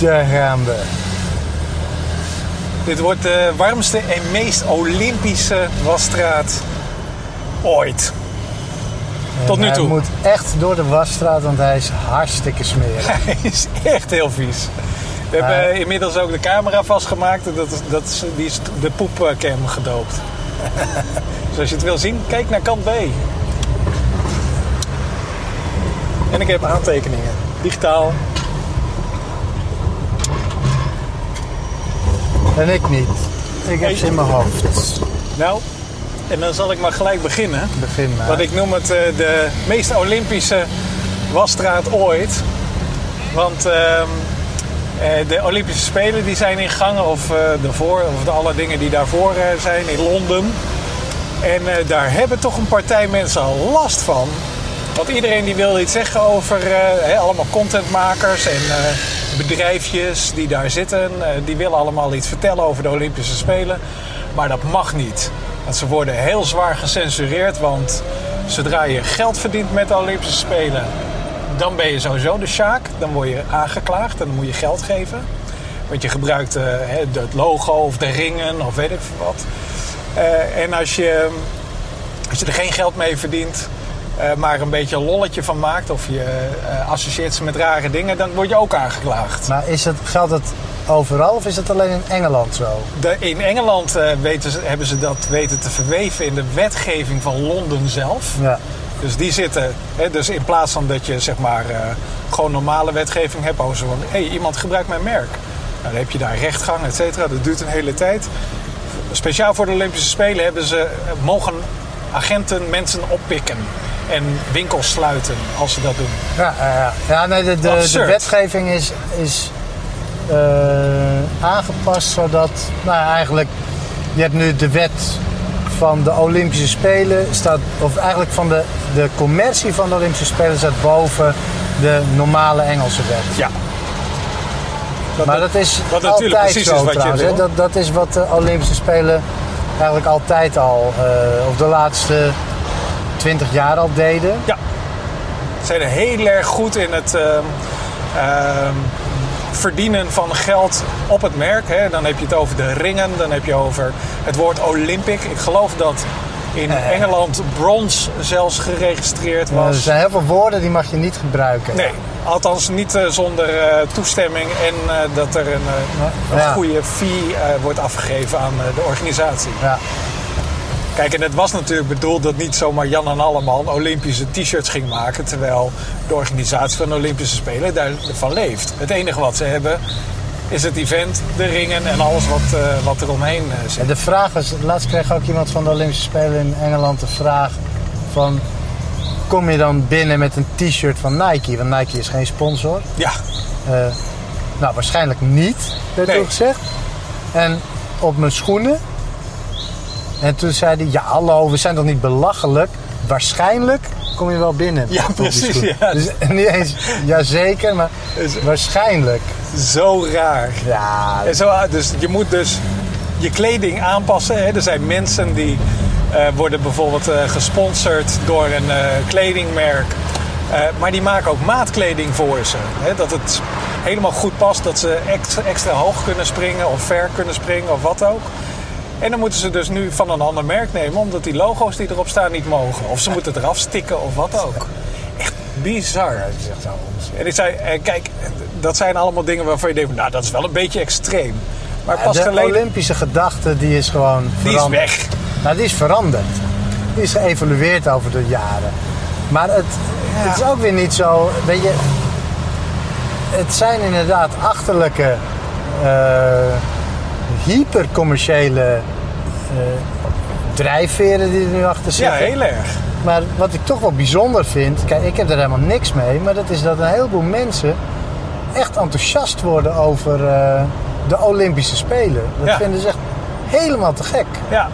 Daar gaan we. Dit wordt de warmste en meest Olympische wasstraat ooit. Tot nu Hij toe. moet echt door de wasstraat, want hij is hartstikke smerig. Hij is echt heel vies. We Maar- hebben inmiddels ook de camera vastgemaakt. en Dat is, dat is, die is de poepcam gedoopt. dus als je het wil zien, kijk naar kant B. En ik heb aantekeningen. Digitaal. En ik niet. Ik heb ze in mijn hoofd. Nou, en dan zal ik maar gelijk beginnen. Begin maar. Want ik noem het eh, de meest Olympische wasstraat ooit. Want ehm, eh, de Olympische Spelen die zijn in gang, of eh daarvoor, of de alle dingen die daarvoor zijn in Londen. En daar hebben toch een partij mensen al last van. Want iedereen die wil iets zeggen over allemaal contentmakers en bedrijfjes die daar zitten. eh, die willen allemaal iets vertellen over de Olympische Spelen. Maar dat mag niet. Want ze worden heel zwaar gecensureerd. Want zodra je geld verdient met de Olympische Spelen, dan ben je sowieso de sjaak. Dan word je aangeklaagd en dan moet je geld geven. Want je gebruikt eh, het logo of de ringen of weet ik wat. Eh, en als je, als je er geen geld mee verdient, eh, maar een beetje een lolletje van maakt... of je eh, associeert ze met rare dingen, dan word je ook aangeklaagd. Maar is het, geldt het overal of is het alleen in Engeland zo? De, in Engeland eh, weten ze, hebben ze dat weten te verweven in de wetgeving van Londen zelf. Ja. Dus die zitten, hè, dus in plaats van dat je zeg maar gewoon normale wetgeving hebt over zo van, hé, iemand gebruikt mijn merk. Nou, dan heb je daar rechtgang, et cetera. Dat duurt een hele tijd. Speciaal voor de Olympische Spelen hebben ze, mogen agenten mensen oppikken en winkels sluiten als ze dat doen. Ja, ja, ja. nee, de, de, wetgeving is, is eh, aangepast zodat, nou eigenlijk, je hebt nu de wet van de Olympische Spelen, staat, of eigenlijk van de, de commercie van de Olympische Spelen staat boven de normale Engelse wet. Ja. Dat, Maar dat is wat altijd precies zo is wat trouwens. Dat, dat is wat de Olympische Spelen eigenlijk altijd al, eh, of de laatste 20 jaar al deden. Ja. Ze zijn er heel erg goed in het ehm, ehm, verdienen van geld op het merk. Hè. Dan heb je het over de ringen, dan heb je over het woord Olympic. Ik geloof dat in Engeland brons zelfs geregistreerd er was. zijn heel veel woorden die mag je niet gebruiken. Nee, althans niet eh, zonder eh, toestemming en eh, dat er een, een Ja. goede fee wordt afgegeven aan de organisatie. Ja. Kijk, en het was natuurlijk bedoeld dat niet zomaar Jan en Alleman Olympische t-shirts ging maken. Terwijl de organisatie van de Olympische Spelen daarvan leeft. Het enige wat ze hebben is het event, de ringen en alles wat, eh, wat er omheen eh, En zit. de vraag was, laatst kreeg ook iemand van de Olympische Spelen in Engeland de vraag van... Kom je dan binnen met een t-shirt van Nike? Want Nike is geen sponsor. Ja, Eh, nou, waarschijnlijk niet, werd Nee. gezegd. En op mijn schoenen. En toen zei hij, ja hallo, we zijn toch niet belachelijk? Waarschijnlijk kom je wel binnen. Ja, precies, ja. Dus niet eens, jazeker, maar waarschijnlijk. zo raar. Ja, En zo, dus je moet dus je kleding aanpassen. Hè. Er zijn mensen die eh, worden bijvoorbeeld eh, gesponsord door een eh, kledingmerk. Maar die maken ook maatkleding voor ze. Hè. Dat het helemaal goed past. Dat ze extra, extra hoog kunnen springen of ver kunnen springen of wat ook. En dan moeten ze dus nu van een ander merk nemen. Omdat die logo's die erop staan niet mogen. Of ze moeten het eraf stikken of wat ook. Echt bizar. zo onzin. En ik zei, eh, kijk, dat zijn allemaal dingen waarvan je denkt, nou dat is wel een beetje extreem. Maar Ja, pas de geleden, Olympische gedachte die is gewoon die is veranderd. weg. Nou, die is veranderd. Die is geëvolueerd over de jaren. Maar het, het is ook weer niet zo. Weet je, het zijn inderdaad achterlijke, eh hypercommerciële drijfveren die er nu achter Ja, zitten. heel erg. Maar wat ik toch wel bijzonder vind, kijk, ik heb er helemaal niks mee, maar dat is dat een heleboel mensen echt enthousiast worden over eh, de Olympische Spelen. Dat Ja. vinden ze echt helemaal te gek. Ja.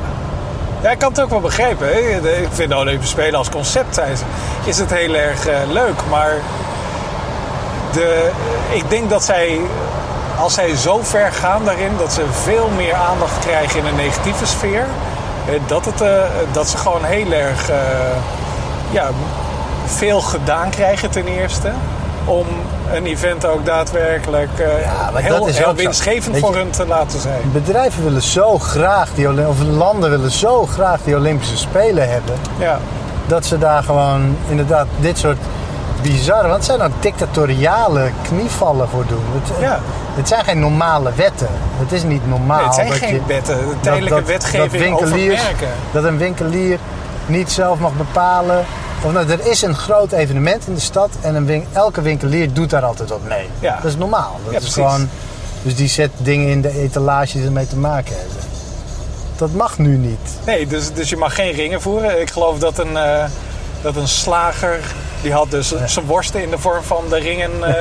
ja, ik kan het ook wel begrijpen. Hè. Ik vind de Olympische Spelen als concept zijn ze- is het heel erg eh, leuk. Maar de, ik denk dat zij, als zij zo ver gaan daarin, dat ze veel meer aandacht krijgen in een negatieve sfeer. eh, Dat, het, eh, dat ze gewoon heel erg eh, ja, veel gedaan krijgen ten eerste. Om een event ook daadwerkelijk Ja, maar heel, dat is heel ook zo. winstgevend voor je- hun te laten zijn. Bedrijven willen zo graag die of landen willen zo graag die Olympische Spelen hebben. Ja, Dat ze daar gewoon inderdaad dit soort bizarre, want het zijn ook dictatoriale knievallen voor doen. Het, Ja. Het zijn geen normale wetten. Het is niet normaal. nee, het zijn dat geen je, wetten. De dat- tijdelijke dat- wetgeving dat winkeliers- merken. Dat een winkelier niet zelf mag bepalen. Of nou, er is een groot evenement in de stad en een win- elke winkelier doet daar altijd wat mee. Ja. Dat is normaal. Dat Ja, is precies. gewoon, dus die zet dingen in de etalage die ermee te maken hebben. Dat mag nu niet. Nee, dus, dus je mag geen ringen voeren. Ik geloof dat een, eh, dat een slager, die had dus zijn worsten in de vorm van de ringen eh,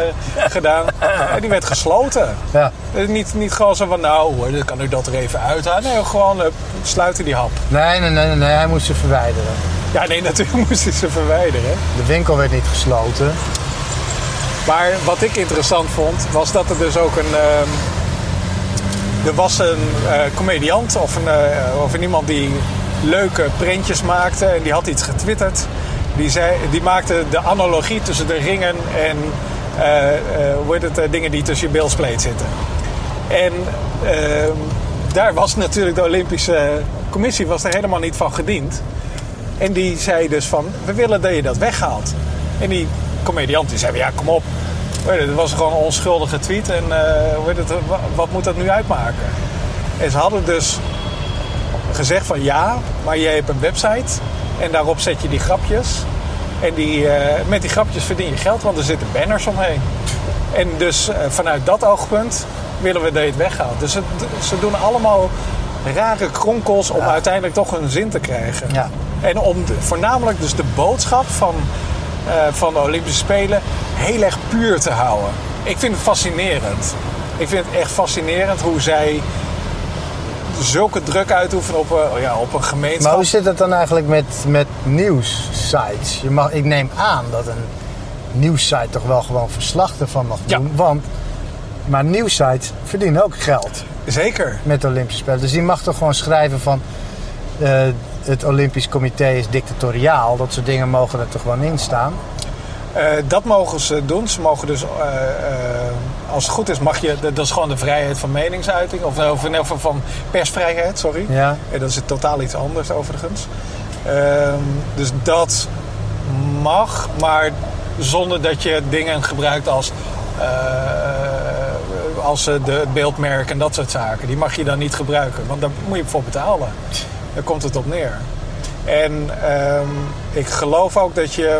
gedaan. En die werd gesloten. Ja. Eh, Niet, niet gewoon zo van, nou hoor, dan kan u dat er even uithalen. Nee, gewoon eh, sluiten die hap. Nee, nee, nee, nee, hij moest ze verwijderen. Ja, nee, natuurlijk moest hij ze verwijderen. De winkel werd niet gesloten. Maar wat ik interessant vond, was dat er dus ook een... ehm, er was een comediant of, een, of iemand die leuke printjes maakte. En die had iets getwitterd. Die, zei, die maakte de analogie tussen de ringen en eh, eh, hoe heet het, eh, dingen die tussen je beelspleet zitten. En ehm, daar was natuurlijk de Olympische Commissie was er helemaal niet van gediend. En die zei dus van, we willen dat je dat weghaalt. En die comediant zei, ja kom op. Je, Het was gewoon een onschuldige tweet en heet het, wa- wat moet dat nu uitmaken? En ze hadden dus gezegd van ja, maar jij hebt een website en daarop zet je die grapjes. En die, eh, met die grapjes verdien je geld, want er zitten banners omheen. En dus eh, vanuit dat oogpunt willen we dat je het weghaalt. Dus ze, ze doen allemaal rare kronkels om uiteindelijk toch een zin te krijgen. Ja. En om de- voornamelijk dus de boodschap van, eh, van de Olympische Spelen heel erg puur te houden. Ik vind het fascinerend. Ik vind het echt fascinerend hoe zij zulke druk uitoefenen op, eh, ja, op een Maar gemeenschap. hoe zit het dan eigenlijk met, met nieuwssites? Je mag, ik neem aan dat een nieuwssite toch wel gewoon verslag ervan mag Ja. doen. Want, maar nieuwssites verdienen ook geld Zeker. met de Olympische Spelen. Dus die mag toch gewoon schrijven van... eh, het Olympisch Comité is dictatoriaal. Dat soort dingen mogen er toch gewoon in staan. Eh, dat mogen ze doen. Ze mogen dus, als het goed is, mag je, dat is gewoon de vrijheid van meningsuiting. Of, of in van persvrijheid, sorry. Ja. En dat is totaal iets anders overigens. Ehm, dus dat mag, maar zonder dat je dingen gebruikt als, eh, als eh, de het beeldmerk en dat soort zaken. Die mag je dan niet gebruiken, want daar moet je voor betalen. Daar komt het op neer. En ehm, ik geloof ook dat je...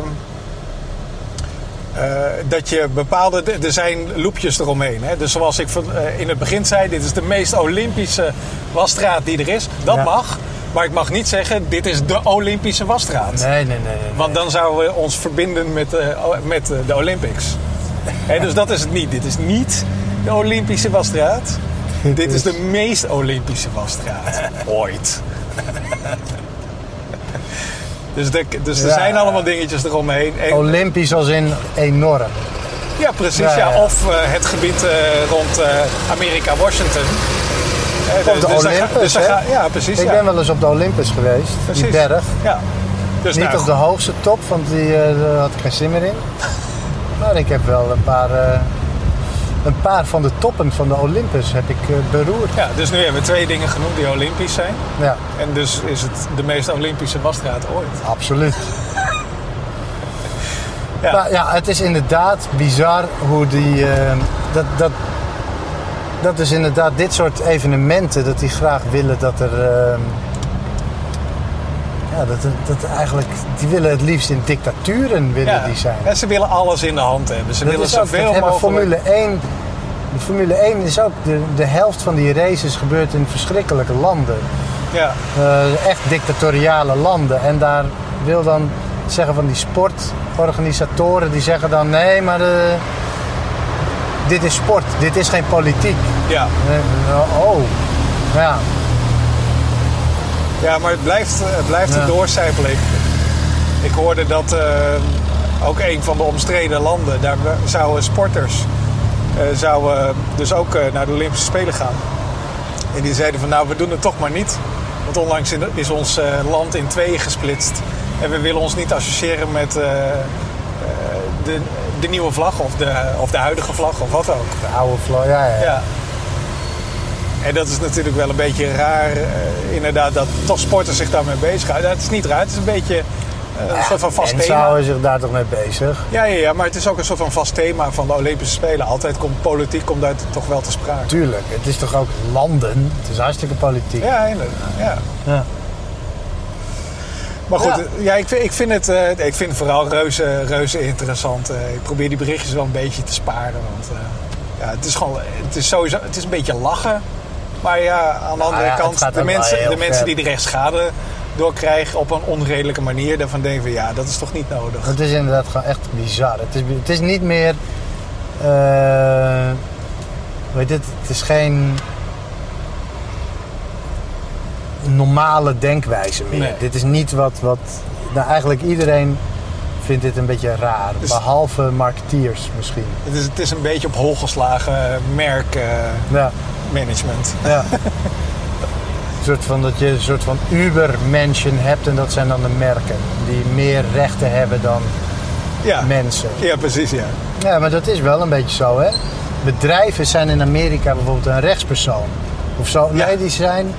eh, dat je bepaalde. Er zijn loopjes eromheen. Hè? Dus zoals ik van- eh, in het begin zei, dit is de meest Olympische wasstraat die er is. Dat Ja. mag. Maar ik mag niet zeggen, dit is de Olympische wasstraat. Nee, nee, nee. nee, nee. Want dan zouden we ons verbinden met, eh, met de Olympics. Dus dat is het niet. Dit is niet de Olympische wasstraat. Dit is de meest Olympische wasstraat ooit. Dus, de, dus er Ja. zijn allemaal dingetjes eromheen. En- Olympisch als in enorm. ja, precies. Ja. Of eh, het gebied eh, rond eh, Amerika-Washington. Eh, Of de dus dan ga- Olympus, dus ga- Ja, precies. Ik ja. ben wel eens op de Olympus geweest. Precies. Die berg. Ja. Dus Niet nou, op de hoogste top, want die, had ik geen zin meer in. Maar ik heb wel een paar, een paar van de toppen van de Olympus heb ik eh, beroerd. ja, dus nu hebben we twee dingen genoemd die Olympisch zijn. Ja, En dus is het de meest Olympische wasstraat ooit. absoluut. Ja. Maar ja, het is inderdaad bizar hoe die. eh, dat, dat, dat is inderdaad dit soort evenementen, dat die graag willen dat er. eh, ja, dat, dat eigenlijk. Die willen het liefst in dictaturen willen Ja. die zijn. En ze willen alles in de hand hebben. Ze Dat willen zoveel mogelijk... Formule 1. De Formule 1 is ook. De, de helft van die races gebeurt in verschrikkelijke landen. Ja, Eh, echt dictatoriale landen. En daar wil dan zeggen van die sportorganisatoren. Die zeggen dan nee, maar eh, dit is sport. Dit is geen politiek. ja. Eh, oh. Ja. Ja, maar het blijft, het blijft Ja. een doorcijpeling. Ik hoorde dat eh, ook een van de omstreden landen, daar zouden sporters eh, zouden dus ook eh, naar de Olympische Spelen gaan. En die zeiden van nou, we doen het toch maar niet. Want onlangs is ons eh, land in tweeën gesplitst. En we willen ons niet associëren met eh, eh, de, de nieuwe vlag of de, of de huidige vlag of wat ook. De oude vlag, ja, ja. Ja. En dat is natuurlijk wel een beetje raar, eh, inderdaad, dat toch sporters zich daarmee bezighouden. Het is niet raar, het is een beetje eh, een soort van vast Mensen thema. houden zich daar toch mee bezig. Ja, ja, ja, maar het is ook een soort van vast thema van de Olympische Spelen. Altijd komt politiek komt daar toch wel te sprake. Tuurlijk, het is toch ook landen. Het is hartstikke politiek. Ja, inderdaad. Ja. Ja. Maar goed, Ja. ja. ik, vind, ik, vind het, eh, ik vind het vooral reuze, reuze interessant. Ik probeer die berichtjes wel een beetje te sparen. Want ja, het is gewoon, het is sowieso, het is een beetje lachen. Maar ja, aan de andere ja, het kant, de mensen, de mensen die er echt schade door krijgen op een onredelijke manier, daarvan denken van ja, dat is toch niet nodig. Het is inderdaad gewoon echt bizar. Het is, het is niet meer. eh weet het, het is geen normale denkwijze meer. Nee. Dit is niet wat. wat nou, eigenlijk iedereen vindt dit een beetje raar. Dus- Behalve marketeers misschien. Het is, het is een beetje op hol geslagen merkmanagement. Ja. Ja. Een soort van dat je een soort van Uber-menschen hebt en dat zijn dan de merken. Die meer rechten hebben dan ja. mensen. ja, precies, ja. Ja, maar dat is wel een beetje zo, hè? Bedrijven zijn in Amerika bijvoorbeeld een rechtspersoon. Of zo. Ja. Nee, die zijn.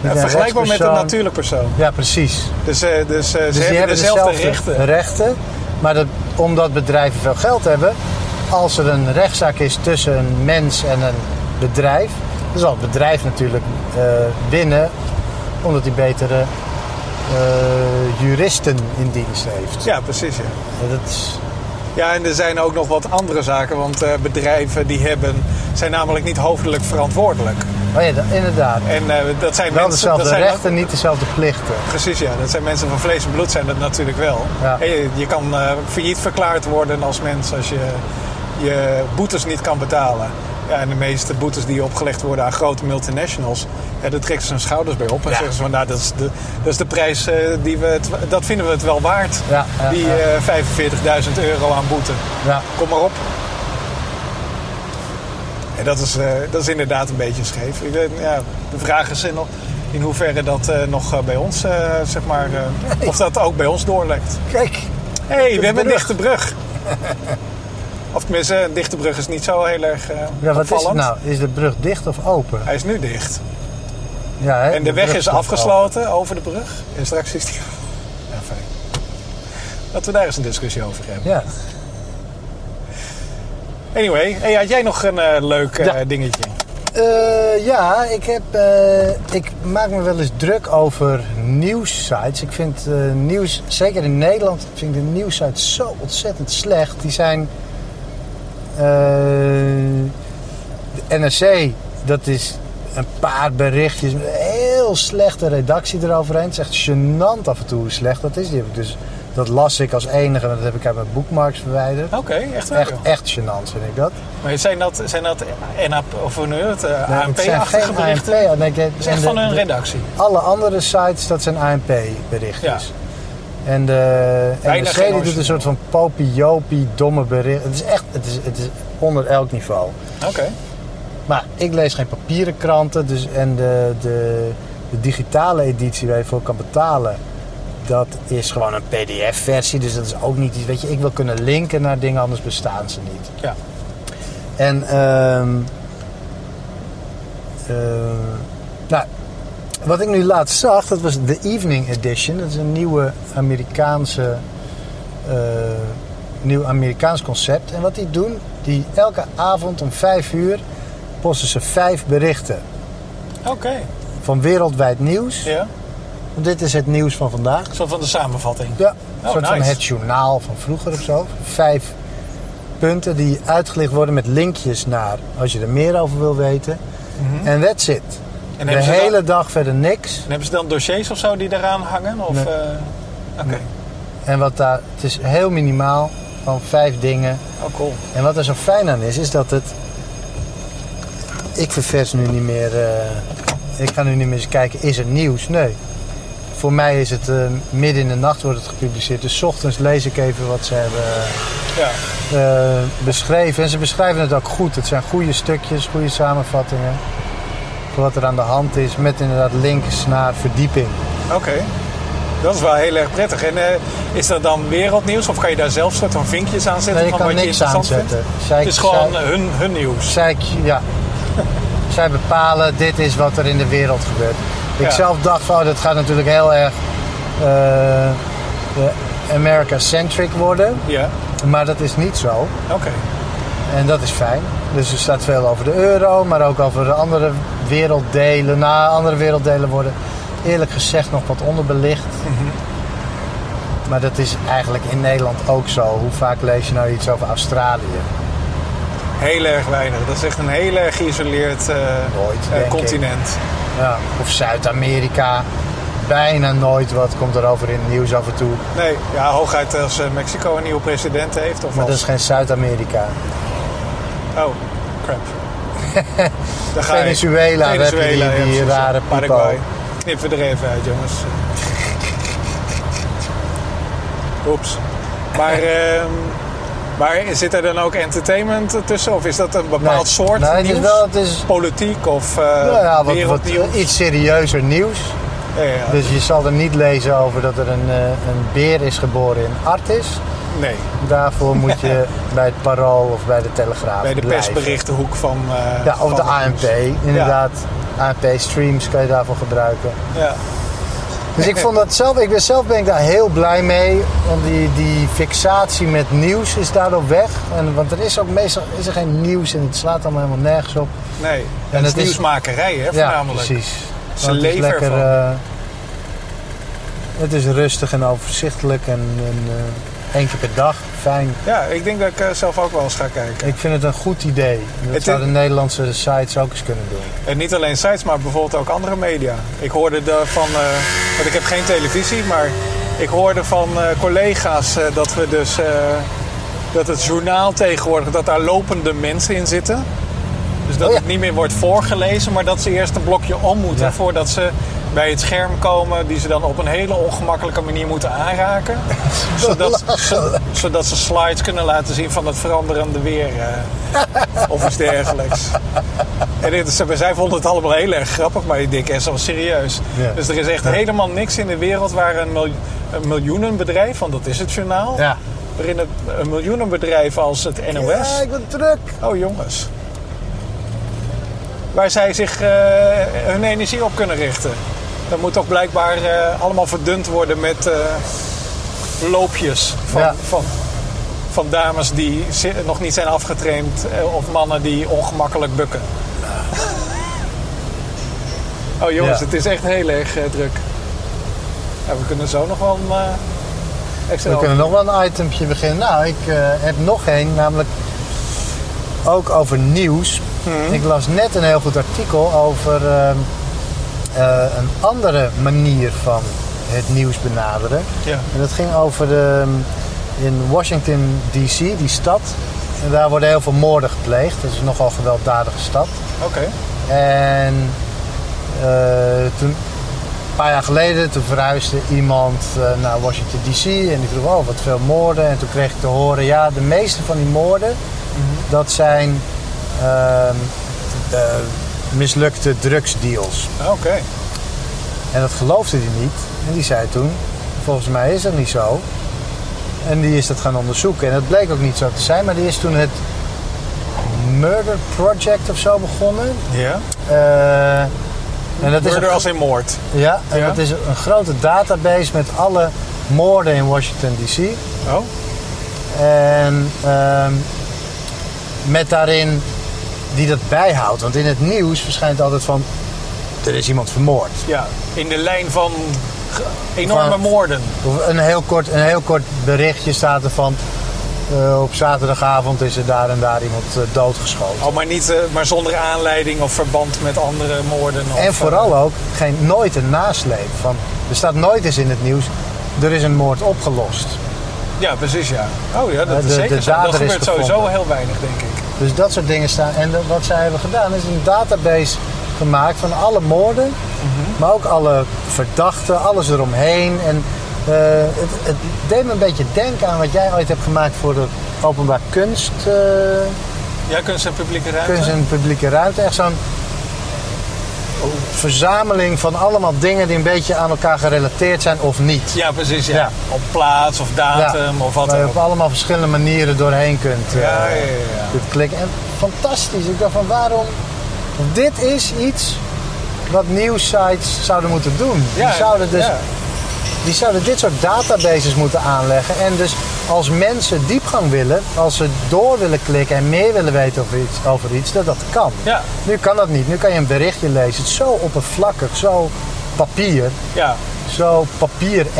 Ja, vergelijkbaar met een natuurlijk persoon. Ja, precies. Dus, eh, dus, eh, ze Dus die hebben dezelfde rechten. rechten. Maar dat, omdat bedrijven veel geld hebben, als er een rechtszaak is tussen een mens en een bedrijf, dan zal het bedrijf natuurlijk eh, winnen, omdat hij betere eh, juristen in dienst heeft. Ja, precies, ja. Dat is, Ja, en er zijn ook nog wat andere zaken, want eh, bedrijven die hebben, zijn namelijk niet hoofdelijk verantwoordelijk. oh ja, dat- inderdaad. En dat zijn Wel mensen. dezelfde dat zijn rechten, niet dezelfde plichten. Precies, ja. Dat zijn mensen van vlees en bloed, zijn dat natuurlijk wel. Ja. Je, je kan failliet verklaard worden als mens als je je boetes niet kan betalen. Ja, en de meeste boetes die opgelegd worden aan grote multinationals, ja, daar trekken ze hun schouders bij op. En Ja. zeggen ze van, nou, dat is de, dat is de prijs, eh, die we het, dat vinden we het wel waard. Ja, ja, die ja. eh 45.000 euro aan boete. Ja. Kom maar op. En dat is, eh, dat is inderdaad een beetje scheef. Ik weet, ja, de vraag is in, in hoeverre dat nog bij ons, zeg maar, of dat ook bij ons doorlekt. Kijk, Hé, hey, we hebben een dichte brug. of tenminste, een dichte brug is niet zo heel erg eh ja, wat is het nou? Is de brug dicht of open? Hij is nu dicht. Ja, hè? En de weg is afgesloten over de brug. En straks is die... Ja, fijn. Laten we daar eens een discussie over hebben. Ja. Anyway, hey, had jij nog een eh, leuk eh, Ja. dingetje? Ja, ik, heb, ik maak me wel eens druk over nieuwssites. Ik vind nieuws, zeker in Nederland, vind ik de nieuwssites zo ontzettend slecht. Die zijn. Eh, de NRC, dat is een paar berichtjes met een heel slechte redactie eroverheen. Het is echt gênant af en toe hoe slecht dat is. Die heb ik dus, dat las ik als enige, en dat heb ik uit mijn bookmarks verwijderd. Oké, echt wel. Echt, echt gênant vind ik dat. Maar zijn dat, zijn dat NAP, of hoe het, eh, Nee, het zijn ANP-achtige geen berichten? ANP. Nee, Dat is echt van hun redactie. Alle andere sites, dat zijn ANP-berichtjes. En de NRC geen die doet een soort van popie-jopie, domme bericht. Het is echt het is, het is onder elk niveau. Oké. Maar ik lees geen papieren kranten. Dus, en de, de, de digitale editie waar je voor kan betalen... dat is gewoon een pdf-versie. Dus dat is ook niet iets... Weet je, ik wil kunnen linken naar dingen, anders bestaan ze niet. Ja. En ehm eh, nou, wat ik nu laatst zag, dat was de Evening Edition. Dat is een nieuwe Amerikaanse, eh, nieuw Amerikaans concept. En wat die doen, die elke avond om vijf uur posten ze vijf berichten Oké. van wereldwijd nieuws. Ja. Want dit is het nieuws van vandaag. Zo van de samenvatting. Ja, een Oh, soort van het journaal van vroeger of zo. Vijf punten die uitgelicht worden met linkjes naar als je er meer over wil weten. En that's it. En de hele dan, dag verder niks. en hebben ze dan dossiers of zo die eraan hangen? Of, Nee. Oké. Nee. En wat daar, het is heel minimaal, van vijf dingen. Oh, cool. En wat er zo fijn aan is, is dat het. Ik ververs nu niet meer. eh, ik ga nu niet meer eens kijken, is er nieuws? Nee. Voor mij is het eh, midden in de nacht wordt het gepubliceerd. Dus 's ochtends lees ik even wat ze hebben Ja. beschreven. En ze beschrijven het ook goed. Het zijn goede stukjes, goede samenvattingen. Wat er aan de hand is. Met inderdaad links naar verdieping. Oké. Dat is wel heel erg prettig. En eh, is dat dan wereldnieuws of kan je daar zelf soort van vinkjes aan zetten? Nee, je van kan wat niks aanzetten. Zij- Het is gewoon zij- hun, hun nieuws. Zij, ja. Zij bepalen, dit is wat er in de wereld gebeurt. Ik Ja. zelf dacht van, oh, dat gaat natuurlijk heel erg eh, America-centric worden. Ja, Maar dat is niet zo. oké. En dat is fijn. Dus er staat veel over de euro, maar ook over de andere werelddelen. Nou, andere werelddelen worden eerlijk gezegd nog wat onderbelicht. Maar dat is eigenlijk in Nederland ook zo. Hoe vaak lees je nou iets over Australië? Heel erg weinig. Dat is echt een heel erg geïsoleerd eh, Nooit, eh, continent. Ja. Of Zuid-Amerika. Bijna nooit wat komt erover in het nieuws af en toe. Nee, ja, hooguit als eh, Mexico een nieuwe president heeft. Of Maar dat als... is geen Zuid-Amerika. Oh, crap. Venezuela, daar heb je die- rare Paraguay. Knippen er even uit, jongens. Oeps. Maar, maar zit er dan ook entertainment tussen? Of is dat een bepaald Nee. soort Nee, het is nieuws? wel- het is- Politiek of Nou ja, wat, iets serieuzer nieuws. Ja, ja. Dus je zal er niet lezen over dat er een, eh, een beer is geboren in Artis. Nee, Daarvoor moet je bij het Parool of bij de Telegraaf bij de blijven. persberichtenhoek van... eh, Ja, of van de ANP. Inderdaad, ANP-streams kan je daarvoor gebruiken. Ja. Dus ik, vond dat zelf, ik ben zelf ben ik daar heel blij mee. Want die, die fixatie met nieuws is daardoor weg. En, want er is ook meestal is er geen nieuws en het slaat allemaal helemaal nergens op. Nee, En en het het is nieuwsmakerij, hè, Ja, voornamelijk. precies. Ze Want het is leven lekker. ervan. eh, het is rustig en overzichtelijk en, en eh, één keer per dag. Fijn. Ja, ik denk dat ik eh, zelf ook wel eens ga kijken. Ik vind het een goed idee. Dat Het zouden is- Nederlandse sites ook eens kunnen doen. En niet alleen sites, maar bijvoorbeeld ook andere media. Ik hoorde de van, eh, want ik heb geen televisie, maar ik hoorde van eh, collega's dat we dus, dat het journaal tegenwoordig, dat daar lopende mensen in zitten. Dus dat Oh ja. het niet meer wordt voorgelezen, maar dat ze eerst een blokje om moeten Ja. voordat ze bij het scherm komen, die ze dan op een hele ongemakkelijke manier moeten aanraken. zodat, zo- zodat ze slides kunnen laten zien van het veranderende weer eh, of iets dergelijks. En dit, zij vonden het allemaal heel erg grappig, maar ik denk echt zo serieus. Ja. Dus er is echt Ja. helemaal niks in de wereld waar een miljoenenbedrijf, want dat is het journaal, Ja. waarin het, een miljoenenbedrijf als het NOS. Ja, ik ben druk. Oh jongens. Waar zij zich eh, hun energie op kunnen richten. Dat moet toch blijkbaar eh, allemaal verdund worden met eh, loopjes van, Ja. van, van dames die nog niet zijn afgetraind eh, of mannen die ongemakkelijk bukken. Oh jongens, Ja. het is echt heel erg druk. Ja, we kunnen zo nog wel een extra... We kunnen nog wel een itempje beginnen. Nou, ik heb nog één, namelijk ook over nieuws. Mhm. Ik las net een heel goed artikel over ehm, eh, een andere manier van het nieuws benaderen. Ja. En dat ging over de, in Washington DC, die stad. En daar worden heel veel moorden gepleegd. Dat is een nogal gewelddadige stad. Oké. En eh, toen, een paar jaar geleden, toen verhuisde iemand eh, naar Washington DC en die vroeg, oh wat veel moorden. En toen kreeg ik te horen, ja de meeste van die moorden, dat zijn ehm, eh, mislukte drugsdeals. Oké. En dat geloofde hij niet. En die zei toen, volgens mij is dat niet zo. En die is dat gaan onderzoeken. En dat bleek ook niet zo te zijn, maar die is toen het Murder Project of zo begonnen. Ja. Eh, en dat is Murder een, als in moord. ja, en Ja. dat is een grote database met alle moorden in Washington DC. Oh. En ehm, met daarin die dat bijhoudt. Want in het nieuws verschijnt altijd van er is iemand vermoord. Ja, in de lijn van enorme Van- moorden. Een heel kort, een heel kort berichtje staat er van eh, op zaterdagavond is er daar en daar iemand eh, doodgeschoten. Oh, maar, niet, eh, maar zonder aanleiding of verband met andere moorden. Of, En vooral ook geen, nooit een nasleep. Van, er staat nooit eens in het nieuws, er is een moord opgelost. ja, precies ja. Oh ja, dat De- is de zeker zo. Dat gebeurt sowieso heel weinig, denk ik. Dus dat soort dingen staan. En wat zij hebben gedaan is een database gemaakt van alle moorden. Maar ook alle verdachten, alles eromheen. En eh, het, het deed me een beetje denken aan wat jij ooit hebt gemaakt voor de openbaar kunst, eh, Ja, kunst en publieke ruimte. kunst en publieke ruimte. Echt zo'n verzameling van allemaal dingen die een beetje aan elkaar gerelateerd zijn of niet. Ja, precies. Ja. Ja. Op plaats of datum of wat dan op ook. allemaal verschillende manieren doorheen kunt, eh, Ja, ja, ja, ja. klikken. En fantastisch. Ik dacht van waarom... Dit is iets wat nieuwsites zouden moeten doen. Die, zouden dus, die zouden dit soort databases moeten aanleggen. En dus als mensen diepgang willen, als ze door willen klikken en meer willen weten over iets, over iets dat dat kan. Ja. Nu kan dat niet. Nu kan je een berichtje lezen. Het is zo oppervlakkig, zo papier. Ja. Zo papier 1.0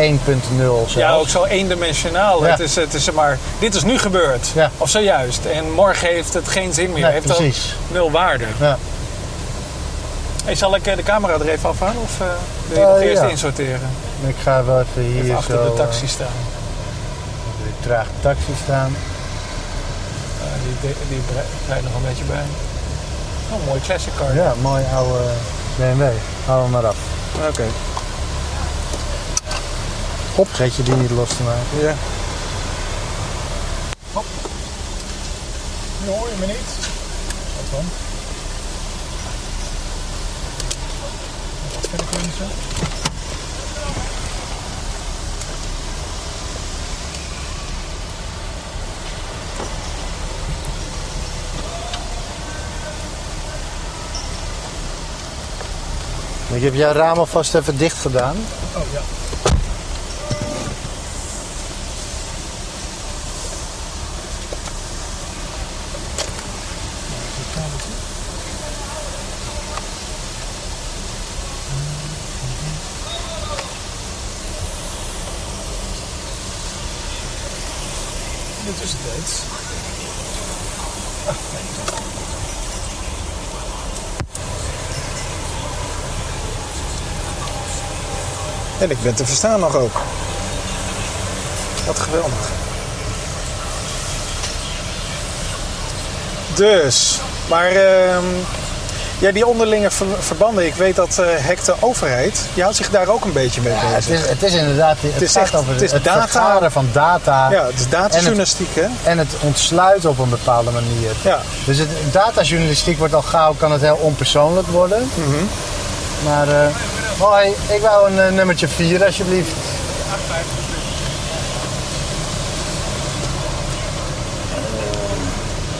zelfs. ja, ook zo eendimensionaal. Ja. Het is, het is maar, dit is nu gebeurd. Ja. Of zojuist. En morgen heeft het geen zin meer. Nee, heeft precies. nul waarde. Ja. Hey, zal ik eh, de camera er even afhalen? Of eh, wil je Eh, nog eerst insorteren? Ik ga wel even hier Even achter zo, de taxi staan. Trage taxi staan. Eh, die die nog een beetje bij. Oh, een mooi classic car. Ja, mooi oude BMW. Haal hem maar af. Oké. Op. Vergeet je die niet los te maken. Ja. Nu hoor je me niet. Wat dan? Wat vind ik er niet zo? Ik heb jouw raam alvast even dicht gedaan. Oh ja. En ik ben te verstaan nog ook. Wat geweldig. Dus, maar ehm, ja, die onderlinge ver- verbanden. Ik weet dat eh Hek de overheid, die houdt zich daar ook een beetje mee Ja, het, bezig. is, het is inderdaad het, is echt- over het is het data. vergaren van data Ja, het is datajournalistiek, hè? en het ontsluiten op een bepaalde manier. Ja. Dus het, datajournalistiek wordt al gauw, kan het heel onpersoonlijk worden. Mhm. Maar, eh, hoi, ik wou een eh, nummertje 4 alsjeblieft.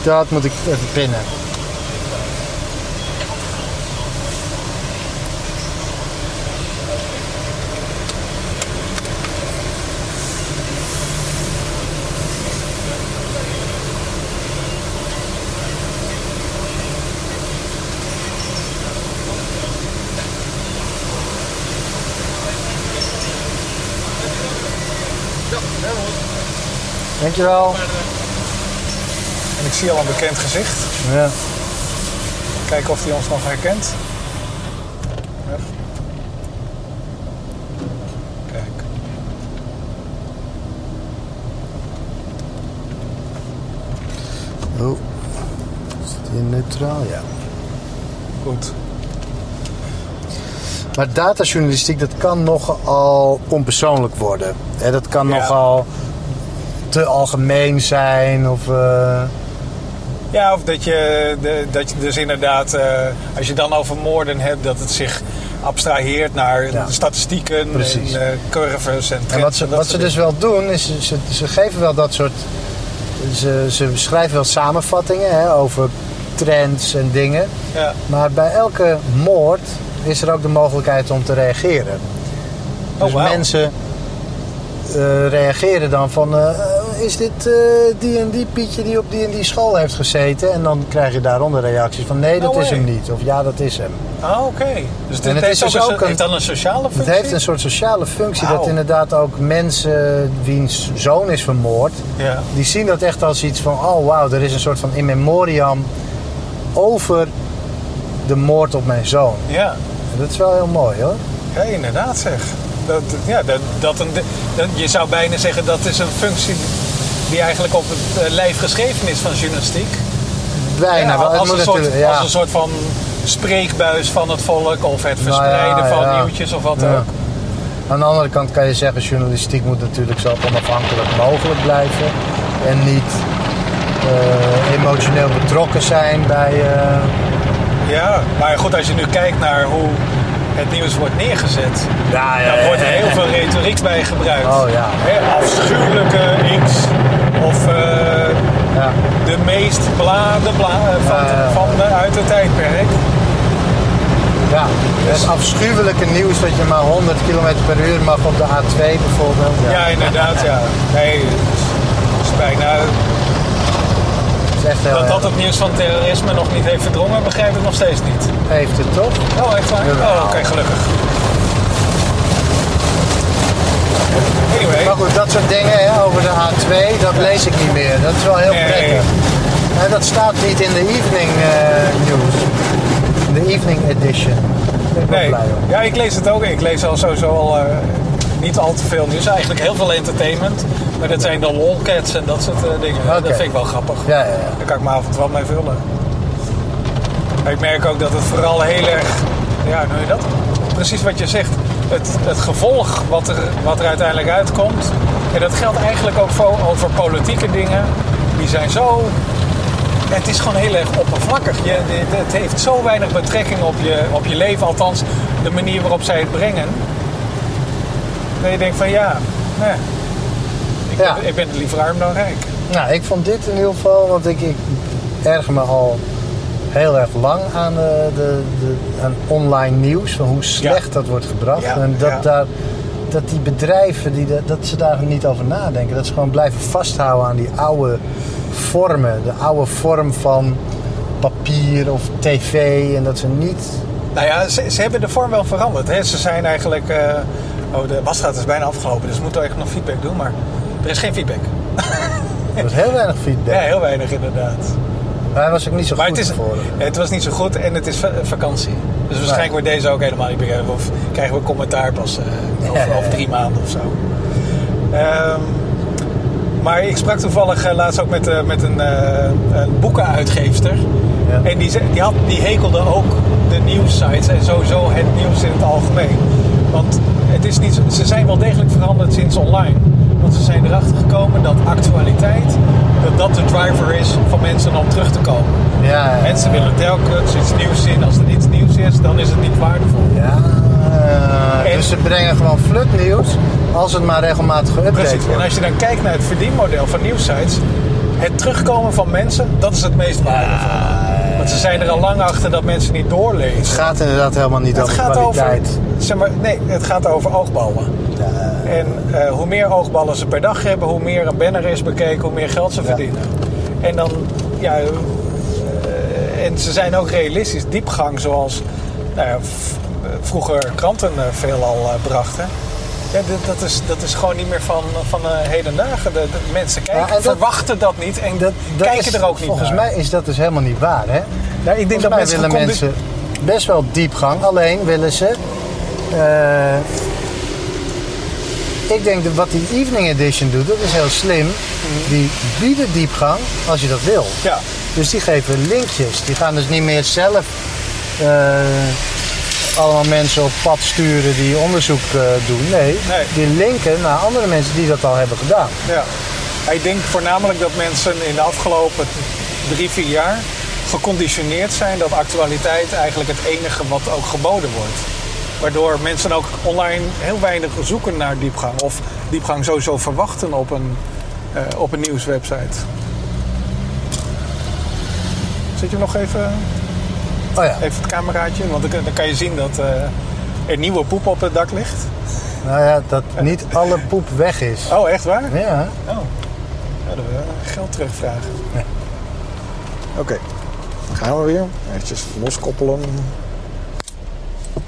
Dat moet ik even pinnen. Dankjewel. En ik zie al een bekend gezicht. Ja. Kijken of hij ons nog herkent. Ja. Kijk. Oh. Is het hier neutraal? Ja. Goed. Maar datajournalistiek, dat kan nogal onpersoonlijk worden. Dat kan Ja. nogal te algemeen zijn. Of, eh, Ja, of dat je, dat je dus inderdaad, eh, als je dan over moorden hebt, dat het zich abstraheert naar Ja. statistieken Precies. en eh, curves en trends. en wat ze, en wat ze dus wel doen, is ze, ze, geven wel dat soort... Ze, ze schrijven wel samenvattingen hè, over trends en dingen. Ja. Maar bij elke moord is er ook de mogelijkheid om te reageren. Dus Oh, wauw. mensen reageren dan van... is dit eh, die en die Pietje die op die en die school heeft gezeten? En dan krijg je daaronder reacties van... nee, dat No is hem way. niet. Of ja, dat is hem. Ah, oké. Dus dit het heeft, is dus ook een, heeft dan een sociale Het functie? heeft een soort sociale functie... dat inderdaad ook mensen wiens zoon is vermoord... Ja. die zien dat echt als iets van... oh wauw, er is een soort van in memoriam... over de moord op mijn zoon. Ja. En dat is wel heel mooi hoor. ja, inderdaad zeg. Dat, ja, dat, dat een, dat, je zou bijna zeggen dat is een functie die eigenlijk op het eh, lijf geschreven is van journalistiek. Bijna Ja, als, een soort, ja. als een soort van spreekbuis van het volk of het verspreiden Nou ja, van nieuwtjes of wat ook. Aan de andere kant kan je zeggen, journalistiek moet natuurlijk zo onafhankelijk mogelijk blijven. En niet eh, emotioneel betrokken zijn bij... eh, Ja, maar goed, als je nu kijkt naar hoe het nieuws wordt neergezet. Ja, Daar wordt heel veel retoriek bij gebruikt. Oh ja. Afschuwelijke X. Of eh, Ja. de meest bla de bla van, van de, uit het tijdperk. ja. Het afschuwelijke nieuws dat je maar 100 km per uur mag op de A2 bijvoorbeeld. Ja, inderdaad, ja. Nee, het is bijna... Echt heel Dat dat het nieuws van terrorisme nog niet heeft verdrongen, begrijp ik nog steeds niet. Heeft het toch? Oh, echt waar? Jawel. Oh, oké, gelukkig. Anyway, Maar goed, dat soort dingen hè, over de A2, dat lees ik niet meer. Dat is wel heel Nee. prettig. Dat staat niet in de evening eh, news. De evening edition. Ben ik wel nee. blij om. Ja, ik lees het ook. Ik lees al sowieso al eh, niet al te veel nieuws. Eigenlijk heel veel entertainment. Maar dat zijn de lolcats en dat soort eh, dingen. Dat vind ik wel grappig. Ja, ja, ja. Daar kan ik mijn avond wel mee vullen. Maar ik merk ook dat het vooral heel erg... Ja, hoe noem je dat? Precies wat je zegt. Het, het gevolg wat er, wat er uiteindelijk uitkomt. En dat geldt eigenlijk ook voor, over politieke dingen. Die zijn zo... Het is gewoon heel erg oppervlakkig. Je, het heeft zo weinig betrekking op je, op je leven. Althans, de manier waarop zij het brengen. Dat je denkt van ja, nee, ik, Ja. ben, ik ben liever arm dan rijk. Nou, ik vond dit in ieder geval, want ik, ik erger me al heel erg lang aan, de, de, de, aan online nieuws. Van hoe slecht dat wordt gebracht. Ja, En dat, ja. daar, dat die bedrijven, die, dat ze daar niet over nadenken. Dat ze gewoon blijven vasthouden aan die oude vormen. De oude vorm van papier of tv. En dat ze niet... Nou ja, ze, ze hebben de vorm wel veranderd. Hè? Ze zijn eigenlijk. eh, oh, de wasstraat is bijna afgelopen, dus we moeten eigenlijk nog feedback doen. Maar er is geen feedback. Er was heel weinig feedback. Ja, heel weinig inderdaad. Maar hij was ook niet zo Maar goed het, is, het was niet zo goed en het is va- vakantie. Dus waarschijnlijk wordt deze ook helemaal niet begrepen. Of krijgen we commentaar pas eh, over, over drie maanden of zo. Ehm, maar ik sprak toevallig eh, laatst ook met, eh, met een, een boekenuitgeefster. Ja. En die, die, had, die hekelde ook de nieuwssites en sowieso het nieuws in het algemeen. Want het is niet, ze zijn wel degelijk veranderd sinds online. Want ze zijn erachter gekomen dat actualiteit, dat dat de driver is van mensen om terug te komen. Ja, ja, Mensen willen telkens iets nieuws zien. Als er iets nieuws is, dan is het niet waardevol. Ja, En- dus ze brengen gewoon flutnieuws als het maar regelmatig geüpdate Precies. En als je dan kijkt naar het verdienmodel van nieuwsites, het terugkomen van mensen, dat is het meest waardevolle. Want ze zijn er al lang achter dat mensen niet Het doorlezen. gaat inderdaad helemaal niet Het over gaat over, kwaliteit. zeg maar, nee, het gaat over oogballen. En eh, hoe meer oogballen ze per dag hebben, hoe meer een banner is bekeken, hoe meer geld ze verdienen. En dan, ja, eh, en ze zijn ook realistisch. Diepgang zoals nou ja, v- vroeger kranten eh, veelal eh, brachten. Ja, dat, is, dat is gewoon niet meer van, van eh, heden dagen. De, de mensen kijken, Ja, dat- verwachten dat niet en Dat, dat kijken is- er ook niet Volgens naar. mij is dat dus helemaal niet waar, hè? Nou, ik denk Volgens dat mij mensen, willen mensen best wel diepgang, alleen willen ze... eh, ik denk dat wat die Evening Edition doet, dat is heel slim. Die bieden diepgang als je dat wil. Ja, Dus die geven linkjes. Die gaan dus niet meer zelf eh, allemaal mensen op pad sturen die onderzoek eh, doen. Nee, Nee. die linken naar andere mensen die dat al hebben gedaan. Ja. Ik denk voornamelijk dat mensen in de afgelopen drie, vier jaar geconditioneerd zijn dat actualiteit eigenlijk het enige wat ook geboden wordt. Waardoor mensen ook online heel weinig zoeken naar diepgang. Of diepgang sowieso verwachten op een, eh, op een nieuwswebsite. Zet je nog even, Oh ja, even het cameraatje? Want dan, dan kan je zien dat eh, er nieuwe poep op het dak ligt. nou ja, dat niet alle poep weg is. Oh, echt waar? Ja, Oh. Ja, dan willen we geld terugvragen. Ja. Oké. Dan gaan we weer. Eventjes loskoppelen.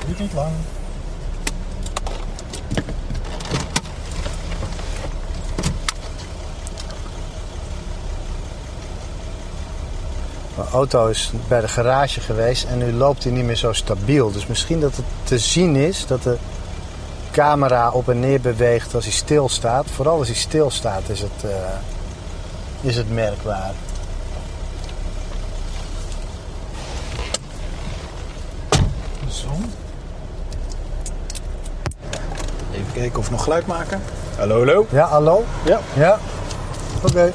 Duurt niet lang. Mijn auto is bij de garage geweest en nu loopt hij niet meer zo stabiel. Dus misschien dat het te zien is dat de camera op en neer beweegt als hij stilstaat. Vooral als hij stilstaat is het, eh, is het merkbaar. Zo. Even kijken of we nog geluid maken. Hallo, hallo. Ja, hallo? Ja. Ja? Oké.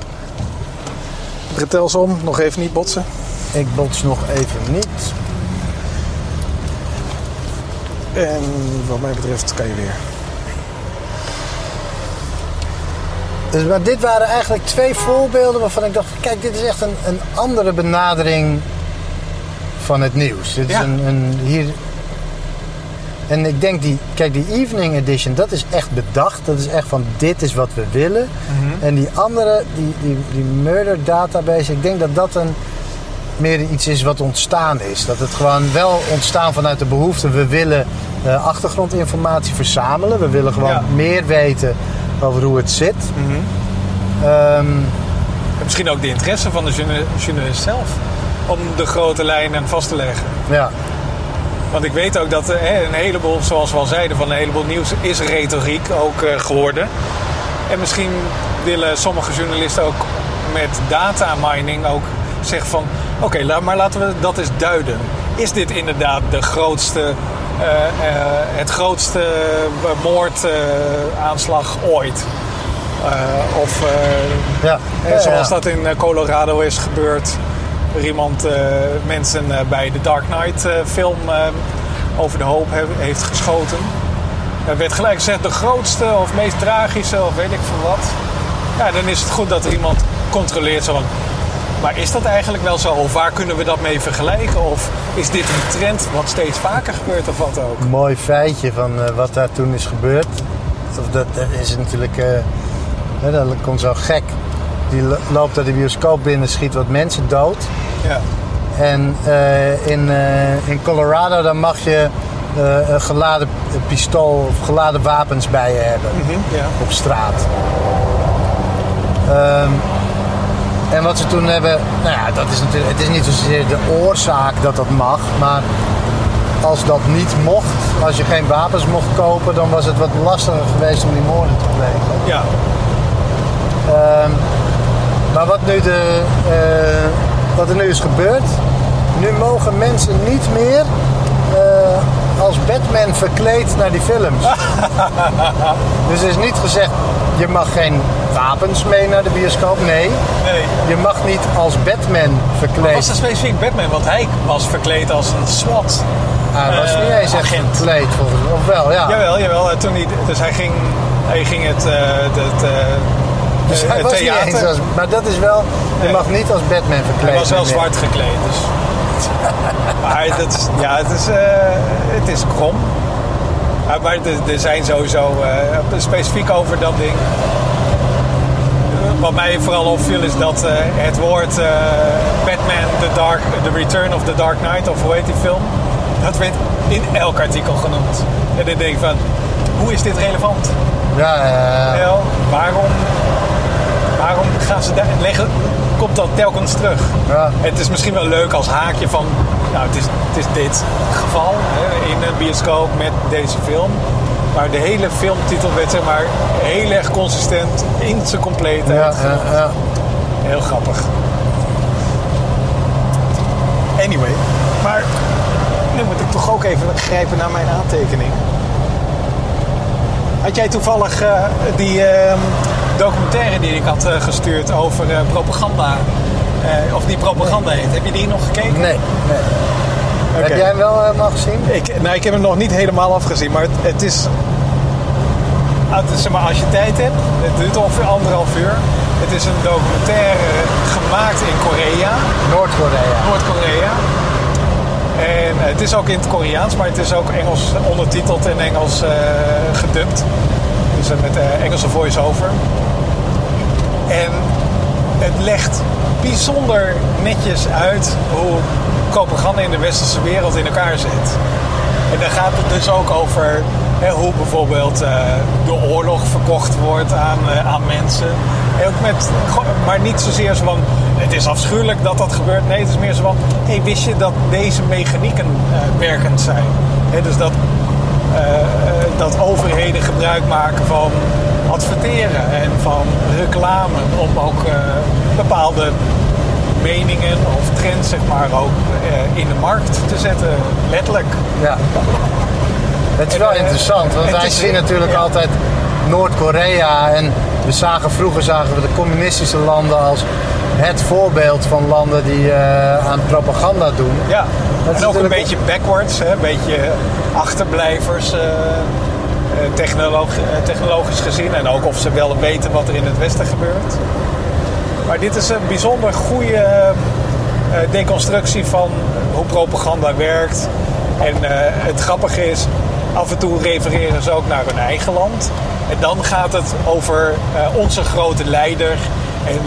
Bretels om. Nog even niet botsen. Ik bots nog even niet. En wat mij betreft kan je weer. Dus, maar dit waren eigenlijk twee voorbeelden waarvan ik dacht: kijk, dit is echt een, een andere benadering van het nieuws. Dit Ja. is een, een hier. En ik denk die, kijk, die Evening Edition, dat is echt bedacht. Dat is echt van dit is wat we willen. En die andere, die, die, die Murder Database, ik denk dat dat een meer iets is wat ontstaan is. Dat het gewoon wel ontstaan vanuit de behoefte. We willen eh, achtergrondinformatie verzamelen. We willen gewoon Ja. meer weten over hoe het zit. Ehm, Misschien ook de interesse van de journa- journalist zelf. Om de grote lijnen vast te leggen. ja. Want ik weet ook dat eh, hè, een heleboel, zoals we al zeiden, van een heleboel nieuws is retoriek ook eh, geworden. En misschien willen sommige journalisten ook met data mining ook zeggen van... Oké, maar laten we dat eens duiden. Is dit inderdaad de grootste, eh, het grootste moordaanslag ooit? Of Ja. zoals dat in Colorado is gebeurd. Iemand eh, mensen eh, bij de Dark Knight eh, film over de hoop he- heeft geschoten. Er werd gelijk gezegd de grootste of meest tragische of weet ik veel wat. Ja, dan is het goed dat er iemand controleert. Zo maar is dat eigenlijk wel zo? Of waar kunnen we dat mee vergelijken? Of is dit een trend wat steeds vaker gebeurt of wat ook? Een mooi feitje van wat daar toen is gebeurd. Of dat, is natuurlijk. dat komt zo gek. Die lo- loopt uit de bioscoop binnen, schiet wat mensen dood. Ja. En eh, in, eh, in Colorado dan mag je eh, een geladen pistool of geladen wapens bij je hebben ja. op straat. Ehm, en wat ze toen hebben, nou ja, dat is natuurlijk, het is niet zozeer de oorzaak dat dat mag, maar als dat niet mocht, als je geen wapens mocht kopen, dan was het wat lastiger geweest om die moorden te plegen. ja. Ehm, maar wat, nu de, eh, wat er nu is gebeurd, nu mogen mensen niet meer eh, als Batman verkleed naar die films. dus er is niet gezegd, je mag geen wapens mee naar de bioscoop. Nee, Nee. je mag niet als Batman verkleed. Was het specifiek Batman? Want hij was verkleed als een SWAT. Hij was eh, niet eens echt agent. verkleed volgens mij. Of wel, ja. Jawel, jawel. En Toen hij, dus hij ging, hij ging het, eh, het, eh, dus eh, hij niet theater. eens als, maar dat is wel, je mag niet als Batman verkleed. Hij was wel meer. zwart gekleed. Dus. maar dat is, ja, het is, eh, het is krom. Maar er, zijn sowieso eh, specifiek over dat ding. Wat mij vooral opviel is dat het woord Batman, the, Dark, the Return of the Dark Knight, of hoe heet die film? Dat werd in elk artikel genoemd. En dan denk ik van, hoe is dit relevant? Ja, ja, ja. Waarom gaan ze daar leggen? Komt dat telkens terug? Ja. Het is misschien wel leuk als haakje van, nou, het is, het is dit geval hè, in een bioscoop met deze film. Maar de hele filmtitel werd zeg maar heel erg consistent in zijn compleetheid. Ja, ja. Heel grappig. Anyway, maar nu moet ik toch ook even grijpen naar mijn aantekening. Had jij toevallig eh, die ehm, documentaire die ik had eh, gestuurd over eh, propaganda, eh, of die propaganda heet, heb je die nog gekeken? Nee, nee. Heb jij hem wel helemaal gezien? Ik, nou, ik heb hem nog niet helemaal afgezien, maar het, het is. ah, het is, zeg maar, als je tijd hebt, het duurt ongeveer anderhalf uur. Het is een documentaire gemaakt in Korea, Noord-Korea. Noord-Korea. En het is ook in het Koreaans, maar het is ook Engels ondertiteld en Engels eh, gedubt. Eh, met eh, Engelse voice-over. En het legt bijzonder netjes uit hoe propaganda in de westerse wereld in elkaar zit. En dan gaat het dus ook over hè, hoe bijvoorbeeld eh, de oorlog verkocht wordt aan, eh, aan mensen. En ook met, maar niet zozeer zo van, het is afschuwelijk dat dat gebeurt. Nee, het is meer zo van, hey, wist je dat deze mechanieken werkend zijn? Hè, dus dat, dat overheden gebruik maken van adverteren en van reclame om ook eh, bepaalde meningen of trends zeg maar ook eh, in de markt te zetten, letterlijk. Ja. Het is wel En, eh, interessant, want wij zien natuurlijk ja. altijd Noord-Korea en we zagen vroeger zagen we de communistische landen als het voorbeeld van landen die eh, aan propaganda doen. Ja, Dat is en ook een beetje backwards, hè? een beetje achterblijvers eh, eh, technolog- technologisch gezien. En ook of ze wel weten wat er in het Westen gebeurt. Maar dit is een bijzonder goede deconstructie van hoe propaganda werkt. En het grappige is, af en toe refereren ze ook naar hun eigen land. En dan gaat het over eh, onze grote leider. En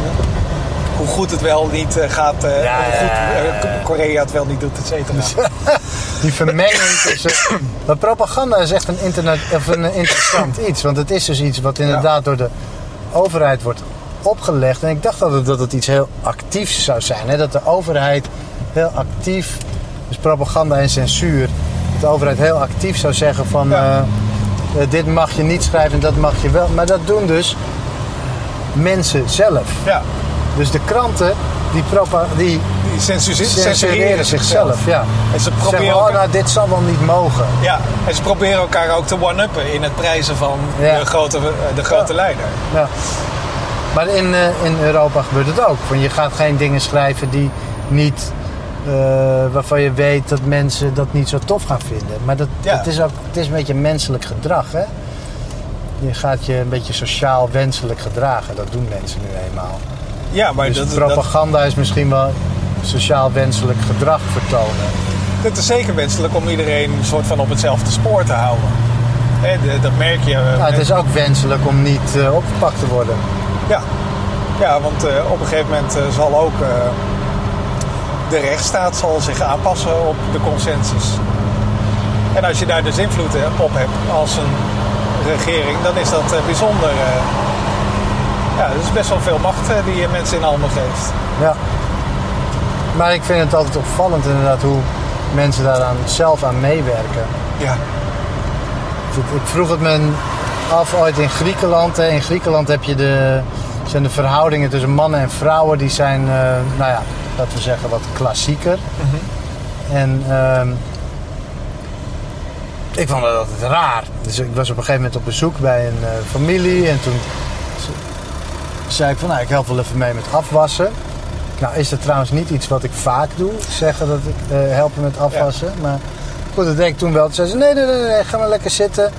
hoe goed het wel niet eh, gaat, eh, Ja, hoe goed. Korea het wel niet doet, et cetera. Die vermenging tussen. Maar propaganda is echt een, internet, of een interessant iets. Want het is dus iets wat inderdaad door de overheid wordt opgelegd. En ik dacht altijd dat het iets heel actiefs zou zijn. Hè? Dat de overheid heel actief, dus propaganda en censuur, dat de overheid heel actief zou zeggen van Ja. Dit mag je niet schrijven en dat mag je wel. Maar dat doen dus mensen zelf. Ja, Dus de kranten die, propa die die censu- censureren zichzelf. Ja. En ze proberen, zeggen, oh, nou, dit zal wel niet mogen. ja, en ze proberen elkaar ook te one-uppen in het prijzen van Ja. de grote, de grote Ja. leider. Ja. Maar in, eh, in Europa gebeurt het ook. Want je gaat geen dingen schrijven die niet, eh, waarvan je weet dat mensen dat niet zo tof gaan vinden. Maar dat, Ja. dat is ook, het is een beetje menselijk gedrag. Hè? Je gaat je een beetje sociaal wenselijk gedragen. Dat doen mensen nu eenmaal. Ja, maar Dus dat, dat, propaganda is misschien wel sociaal wenselijk gedrag vertonen. het is zeker wenselijk om iedereen een soort van op hetzelfde spoor te houden. Dat merk je. eh, Nou, het is ook wenselijk om niet eh, opgepakt te worden. Ja, ja want eh, op een gegeven moment eh, zal ook eh, de rechtsstaat zal zich aanpassen op de consensus. En als je daar dus invloed eh, op hebt als een regering, dan is dat eh, bijzonder. eh, ja, dat is best wel veel macht die je mensen in handen geeft. Ja. Maar ik vind het altijd opvallend inderdaad hoe mensen daaraan zelf aan meewerken. Ja, Ik- vroeg het me af ooit in Griekenland. In Griekenland heb je de, zijn de verhoudingen tussen mannen en vrouwen, die zijn, eh, nou ja, laten we zeggen, wat klassieker. En ehm, ik vond dat altijd raar. Dus ik was op een gegeven moment op bezoek bij een eh, familie en toen zei ik van, nou, ik help wel even mee met afwassen. Nou is dat trouwens niet iets wat ik vaak doe, zeggen dat ik eh, helpen met afwassen. Maar goed, dat deed ik toen wel. Toen zei ze, nee, nee, nee, nee, ga maar lekker zitten.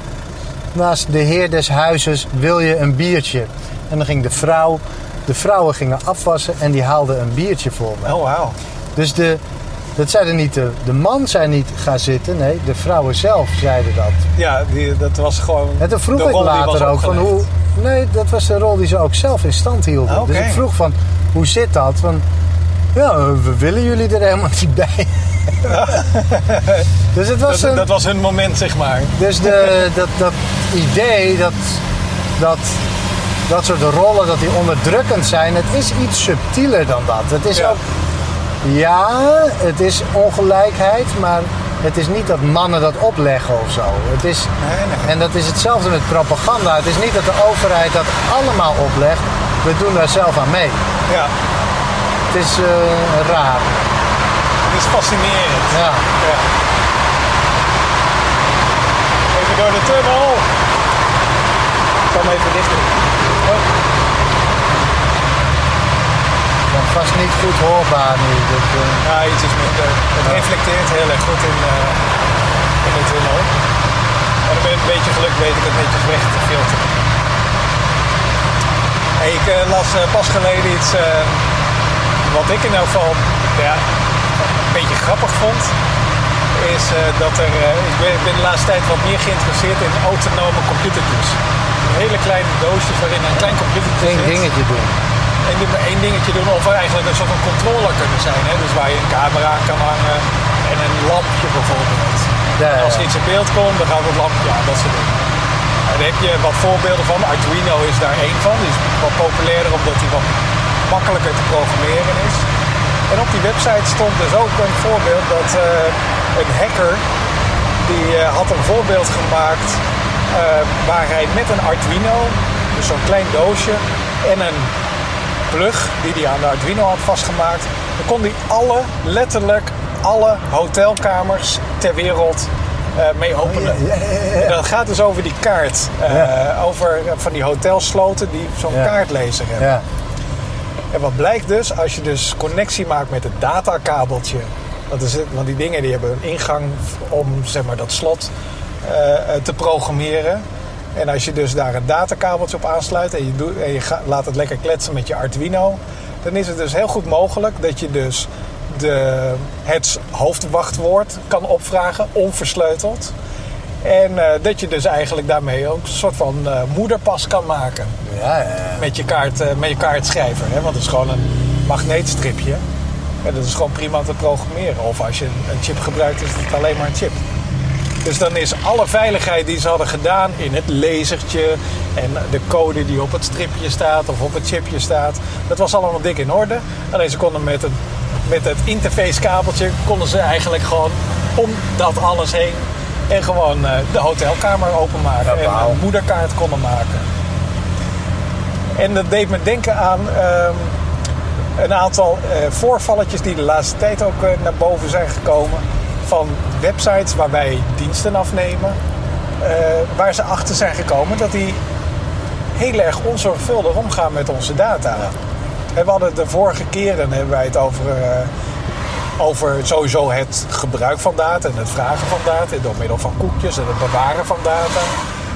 Naast de heer des huizes wil je een biertje. En dan ging de vrouw, de vrouwen gingen afwassen en die haalden een biertje voor me. oh wauw. Dus de, dat zeiden niet de, de man zei niet ga zitten, nee, de vrouwen zelf zeiden dat. Ja, die, dat was gewoon. En toen vroeg ik later ook van hoe. Nee, dat was de rol die ze ook zelf in stand hielden. Ah. Dus ik vroeg van hoe zit dat? Van ja, we willen jullie er helemaal niet bij. dus het was Dat, een, dat was hun moment, zeg maar. dus de, dat, dat idee dat, dat dat soort rollen dat die onderdrukkend zijn, het is iets subtieler dan dat. Het is Ja. ook ja, het is ongelijkheid, maar het is niet dat mannen dat opleggen of zo. Het is, Nee, nee. En dat is hetzelfde met propaganda. Het is niet dat de overheid dat allemaal oplegt. We doen daar zelf aan mee. Ja, Het is eh, raar. Is fascinerend. Ja. Ja. Even door de tunnel. Ik hem even dicht doen. Oh, Dan vast niet goed hoorbaar nu. Dat, eh, ja, iets is minder. Het reflecteert heel erg goed in, eh, in de tunnel. En met een beetje geluk weet ik het netjes weg te filteren. Hey, ik eh, las pas geleden iets wat ik in elk geval ja, een beetje grappig vond. Is eh, dat er, eh, ik ben, ik ben de laatste tijd wat meer geïnteresseerd in autonome computertjes. Hele kleine doosjes waarin een klein computertje zit. dingetje doen. En maar één dingetje doen of eigenlijk een soort van controller kunnen zijn. Hè? Dus waar je een camera aan kan hangen en een lampje bijvoorbeeld. Ja, En als er iets in beeld komt, dan gaat het lampje aan, dat soort dingen. Nou, daar heb je wat voorbeelden van. Arduino is daar één van. Die is wat populairder omdat hij wat makkelijker te programmeren is. En op die website stond dus ook een voorbeeld dat eh, een hacker die eh, had een voorbeeld gemaakt eh, waar hij met een Arduino, dus zo'n klein doosje en een plug die hij aan de Arduino had vastgemaakt, dan kon hij alle, letterlijk alle hotelkamers ter wereld mee openen. Ja. En dat gaat dus over die kaart. Over van die hotelsloten die zo'n kaartlezer hebben. En wat blijkt dus, als je dus connectie maakt met het datakabeltje. Dat is het, want die dingen die hebben een ingang om zeg maar, dat slot eh, eh, te programmeren. En als je dus daar een datakabeltje op aansluit en je, doet, en je laat het lekker kletsen met je Arduino, dan is het dus heel goed mogelijk dat je dus de, het hoofdwachtwoord kan opvragen, onversleuteld. En eh, dat je dus eigenlijk daarmee ook een soort van eh, moederpas kan maken ja, ja. met je, kaart, eh, met je kaartschrijver. Hè? Want het is gewoon een magneetstripje. En dat is gewoon prima te programmeren. Of als je een een chip gebruikt, is het alleen maar een chip. Dus dan is alle veiligheid die ze hadden gedaan in het lasertje en de code die op het stripje staat of op het chipje staat, dat was allemaal dik in orde. Alleen ze konden met het, met het interfacekabeltje konden ze eigenlijk gewoon om dat alles heen en gewoon eh, de hotelkamer openmaken Ja, en een moederkaart konden maken. En dat deed me denken aan ehm, een aantal eh, voorvalletjes die de laatste tijd ook eh, naar boven zijn gekomen. Van websites waar wij diensten afnemen. waar ze achter zijn gekomen dat die heel erg onzorgvuldig omgaan met onze data. En we hadden de vorige keren hebben wij het over, over sowieso het gebruik van data en het vragen van data door middel van koekjes en het bewaren van data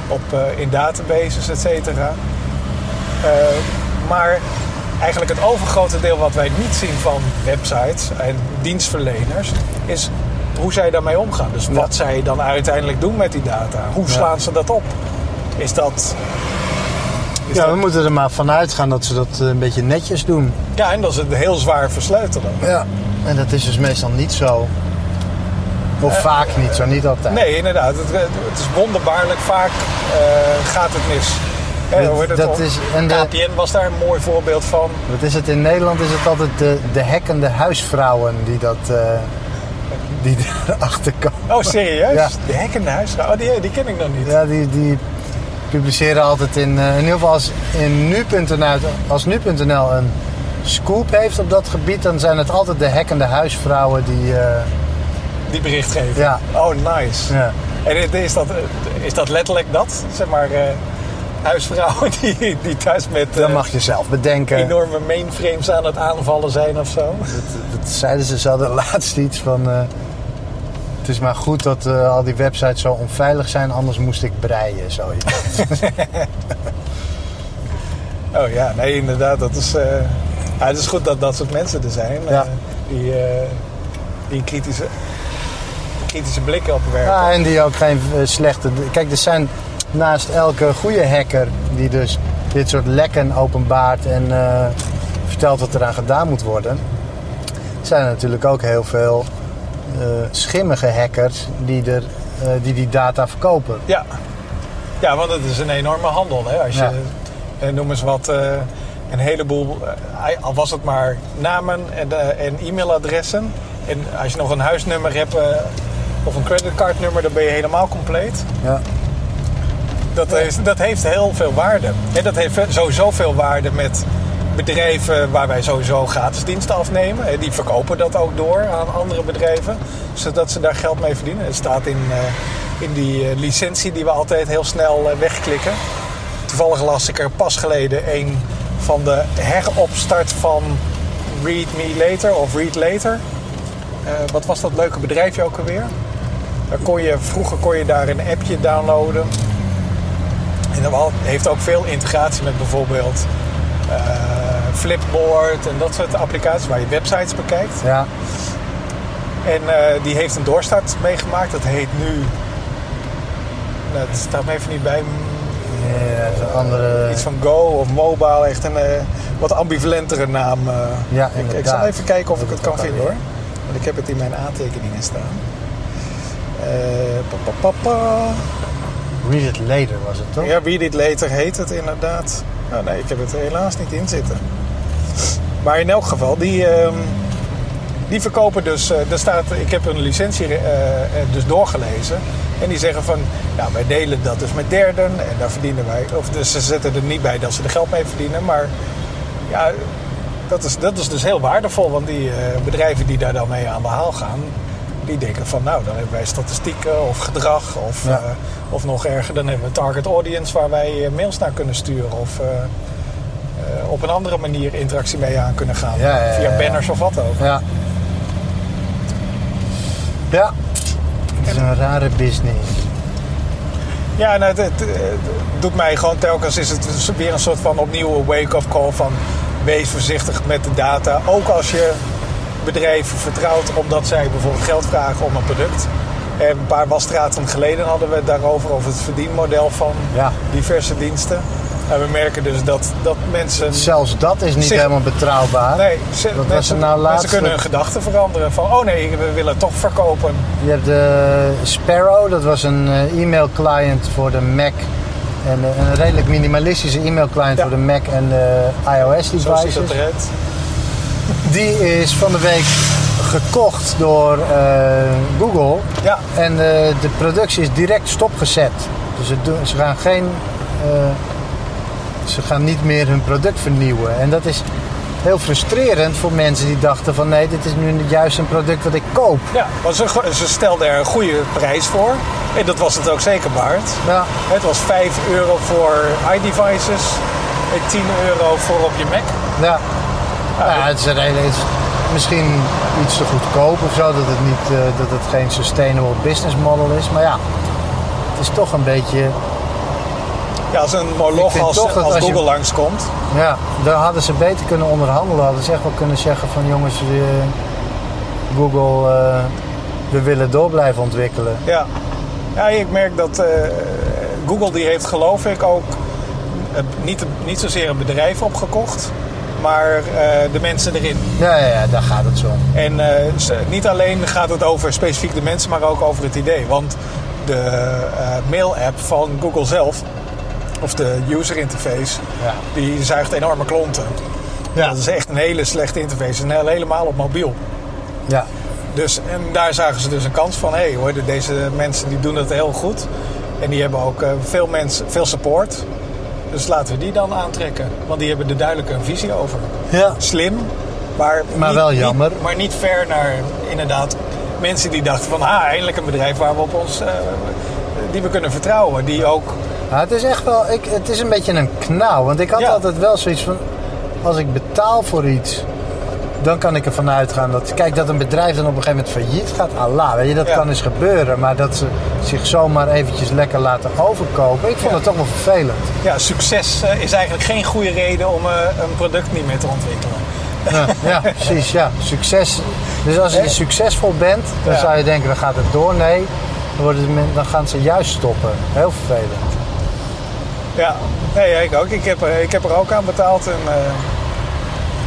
op, eh, in databases, et cetera. Eh, maar eigenlijk het overgrote deel wat wij niet zien van websites en dienstverleners is hoe zij daarmee omgaan. Dus wat zij dan uiteindelijk doen met die data. Hoe slaan ze dat op? Is dat. Ja, we moeten er maar vanuit gaan dat ze dat eh, een beetje netjes doen. ja, en dat is het heel zwaar versleutelen. Ja. En dat is dus meestal niet zo. Of vaak niet zo, niet altijd. Nee, inderdaad. Het, het is wonderbaarlijk vaak eh, gaat het mis. Hè, Dat- het dat is- en de- KPN was daar een mooi voorbeeld van. Wat is het? In Nederland is het altijd de, de hekkende huisvrouwen die dat... eh die erachter komen. Oh, serieus? Ja. De hekkende huisvrouw? Oh, die, die ken ik nog niet. Ja, die, die publiceren altijd in... eh, in ieder geval als in nu.nl, als nu.nl een scoop heeft op dat gebied... dan zijn het altijd de hekkende huisvrouwen die... eh, Die bericht geven. Ja. Oh, nice. ja. En is dat, is dat letterlijk dat? Zeg maar, eh, huisvrouwen die, die thuis met Dat eh, mag je zelf bedenken. enorme mainframes aan het aanvallen zijn of zo? Dat, dat zeiden ze, ze hadden laatst iets van... het is maar goed dat al die websites zo onveilig zijn, anders moest ik breien. Zoiets. Oh ja, nee, inderdaad. Dat is, ja, het is goed dat dat soort mensen er zijn. eh, Ja. die, eh, die kritische, kritische blik op werken. Ja, en die ook geen eh, slechte... Kijk, er zijn naast elke goede hacker die dus dit soort lekken openbaart en vertelt wat eraan gedaan moet worden, zijn er natuurlijk ook heel veel schimmige hackers die, er, die die data verkopen. Ja. ja, want het is een enorme handel. Hè? Als je, Ja. noem eens wat, een heleboel, eh, al was het maar namen en, eh, en e-mailadressen. En als je nog een huisnummer hebt eh, of een creditcardnummer, dan ben je helemaal compleet. Ja. Dat, is, dat heeft heel veel waarde. En dat heeft sowieso veel waarde met bedrijven waar wij sowieso gratis diensten afnemen. En Die verkopen dat ook door aan andere bedrijven, zodat ze daar geld mee verdienen. Het staat in, in die licentie die we altijd heel snel wegklikken. Toevallig las ik er pas geleden een van de heropstart van Read Me Later of Read Later. Eh, wat was dat leuke bedrijfje ook alweer? Daar kon je, vroeger kon je daar een appje downloaden. En dat heeft ook veel integratie met bijvoorbeeld eh, Flipboard en dat soort applicaties waar je websites bekijkt. Ja. En eh, die heeft een doorstart meegemaakt. Dat heet nu. Nou, het staat me even niet bij. Andere... Iets van Go of Mobile. Echt een eh, wat ambivalentere naam. eh. Ja, ik, ik zal even kijken of ik het kan vinden hoor. Want ik heb het in mijn aantekeningen staan. Eh, pa, pa. Read it later was het toch? Ja, Read It Later heet het inderdaad. Oh, nee, ik heb het er helaas niet in zitten. Maar in elk geval, die, ehm, die verkopen dus... eh, er staat, ik heb een licentie dus doorgelezen. En die zeggen van, ja, wij delen dat dus met derden. En daar verdienen wij... Of dus ze zetten er niet bij dat ze er geld mee verdienen. Maar ja, dat is, dat is dus heel waardevol. Want die eh, bedrijven die daar dan mee aan de haal gaan... die denken van nou, dan hebben wij statistieken of gedrag of, Ja. eh, of nog erger, dan hebben we een target audience waar wij eh, mails naar kunnen sturen of op een andere manier interactie mee aan kunnen gaan. Ja, ja, ja, Via banners of wat ook. Ja. Ja. Het is een rare business. Ja, nou, het, doet mij gewoon telkens is het weer een soort van opnieuw wake-up call van wees voorzichtig met de data. Ook als je bedrijven vertrouwt omdat zij bijvoorbeeld geld vragen om een product. En een paar wasstraten geleden hadden we het daarover, over het verdienmodel van Ja. diverse diensten. En we merken dus dat, dat mensen... Zelfs dat is niet Zich- helemaal betrouwbaar. Nee, ze- was mensen, nou laatst mensen kunnen hun dat- gedachten veranderen. Van, oh nee, we willen het toch verkopen. Je hebt de Sparrow, dat was een eh, e-mail client voor de Mac. En eh, een redelijk minimalistische e-mail client Ja. voor de Mac en de iOS devices. het eruit. Die is van de week gekocht door eh, Google. Ja, En eh, de productie is direct stopgezet. Dus ze, doen, ze gaan geen. eh, ze gaan niet meer hun product vernieuwen. En dat is heel frustrerend voor mensen die dachten van nee, dit is nu juist een product wat ik koop. Ja, maar ze, ze stelden er een goede prijs voor. En dat was het ook zeker waard. Ja, Het was 5 euro voor iDevices en 10 euro voor op je Mac. ja. Ja, ja het is, een hele- het is misschien iets te goedkoop of zo, dat het, niet, eh, dat het geen sustainable business model is. Maar ja, het is toch een beetje. Ja, als moloch als, als als Google langskomt. Ja, daar hadden ze beter kunnen onderhandelen. Hadden ze echt wel kunnen zeggen van jongens, Google, eh, we willen door blijven ontwikkelen. Ja. ja, ik merk dat eh, Google die heeft geloof ik ook eh, niet, niet zozeer een bedrijf opgekocht, maar de mensen erin. Ja, ja, ja, daar gaat het zo. En niet alleen gaat het over specifiek de mensen, maar ook over het idee. Want de mail-app van Google zelf, of de user interface, Ja. die zuigt enorme klonten. Ja. Dat is echt een hele slechte interface. En helemaal op mobiel. Ja, Dus, en daar zagen ze dus een kans van. Hé hey, hoor, deze mensen die doen het heel goed. En die hebben ook eh, veel, mensen, veel support. Dus laten we die dan aantrekken. Want die hebben er duidelijk een visie over. ja. Slim, maar, Maar niet- wel niet- jammer. maar niet ver naar inderdaad mensen die dachten van... Ah, eindelijk een bedrijf waar we op ons... eh, die we kunnen vertrouwen. Die ook... Het is echt wel, ik, het is een beetje een knauw. Want ik had Ja. altijd wel zoiets van, als ik betaal voor iets, dan kan ik ervan uitgaan dat, kijk, dat een bedrijf dan op een gegeven moment failliet gaat. Allah, weet je, dat Ja. kan eens gebeuren. Maar dat ze zich zomaar eventjes lekker laten overkopen, ik vond Ja. het toch wel vervelend. Ja, succes eh, is eigenlijk geen goede reden om eh, een product niet meer te ontwikkelen. Ja, ja, precies, ja. Succes. Dus als je succesvol bent, dan zou je denken, dan gaat het door. Nee, dan, dan gaan ze juist stoppen. Heel vervelend. Ja, nee, ik ook. Ik heb, er, ik heb er ook aan betaald. En, eh,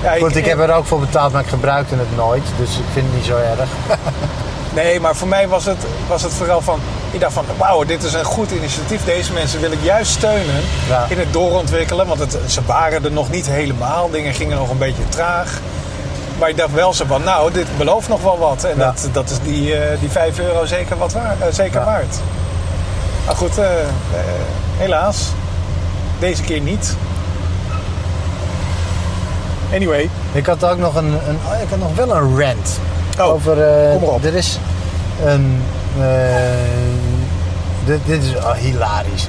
ja, Goed, ik heb er ook voor betaald, maar ik gebruikte het nooit. Dus ik vind het niet zo erg. Nee, maar voor mij was het, was het vooral van... Ik dacht van, wauw, dit is een goed initiatief. Deze mensen wil ik juist steunen Ja. in het doorontwikkelen. Want het, ze waren er nog niet helemaal. Dingen gingen nog een beetje traag. Maar ik dacht wel zo van, nou, dit belooft nog wel wat. En Ja. dat, dat is die, eh, die 5 euro zeker, wat waar, eh, zeker waard. Maar goed, helaas. Deze keer niet. Anyway, Ik had ook nog een, een oh, ik had nog wel een rant. Oh, over, kom op. Er is een, eh, dit, dit is oh, hilarisch.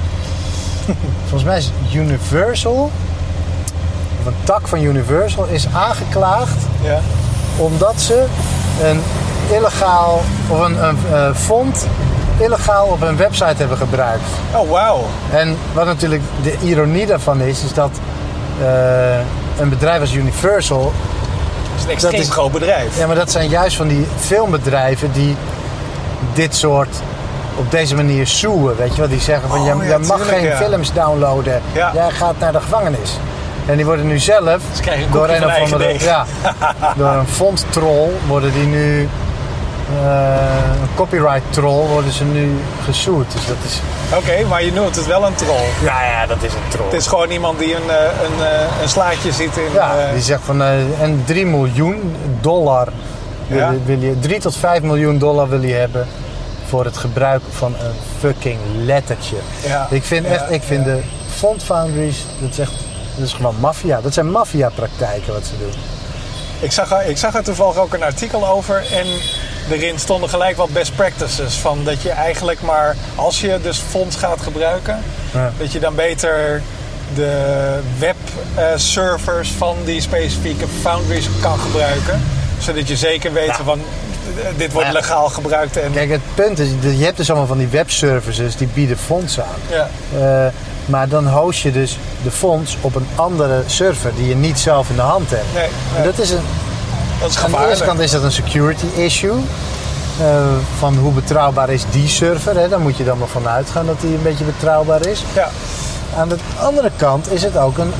Volgens mij is Universal, of een tak van Universal, is aangeklaagd ja. omdat ze een illegaal, of een, een eh, font illegaal op hun website hebben gebruikt. Oh, wauw. En wat natuurlijk de ironie daarvan is, is dat eh, een bedrijf als Universal Het is een extreem is- groot bedrijf. Ja, maar dat zijn juist van die filmbedrijven die dit soort op deze manier soeën, weet je wel? Die zeggen van, Oh, ja, je mag tuurlijk, geen ja. films downloaden. Ja. Jij gaat naar de gevangenis. En die worden nu zelf een door een van of andere, ja, door een worden die nu een copyright troll worden ze nu gesued. Dus dat is Oké, maar je noemt het wel een troll. ja, ja, dat is een troll. Het is gewoon iemand die een, eh, een, eh, een slaatje ziet in... Ja, eh, die zegt van eh, en 3 miljoen dollar wil, Ja. wil je, 3 tot 5 miljoen dollar wil je hebben voor het gebruik van een fucking lettertje. Ja. Ik vind Ja, echt, ik vind ja. de font foundries, dat is echt, dat is gewoon maffia. Dat zijn maffia praktijken wat ze doen. ik, zag, er- ik zag er toevallig ook een artikel over. En erin stonden gelijk wat best practices. Van dat je eigenlijk maar, als je dus fonds gaat gebruiken, Ja. dat je dan beter de webservers van die specifieke foundries kan gebruiken. Zodat je zeker weet Ja. van dit wordt Ja. legaal gebruikt. En, Kijk, het punt is, je hebt dus allemaal van die webservices die bieden fonds aan. ja, Eh, maar dan host je dus de fonds op een andere server die je niet zelf in de hand hebt. nee, En dat is een, dat is aan de eerste kant is dat een security issue. Eh, van hoe betrouwbaar is die server? Hè? Daar moet je dan nog van uitgaan dat die een beetje betrouwbaar is. Ja, Aan de andere kant is het ook een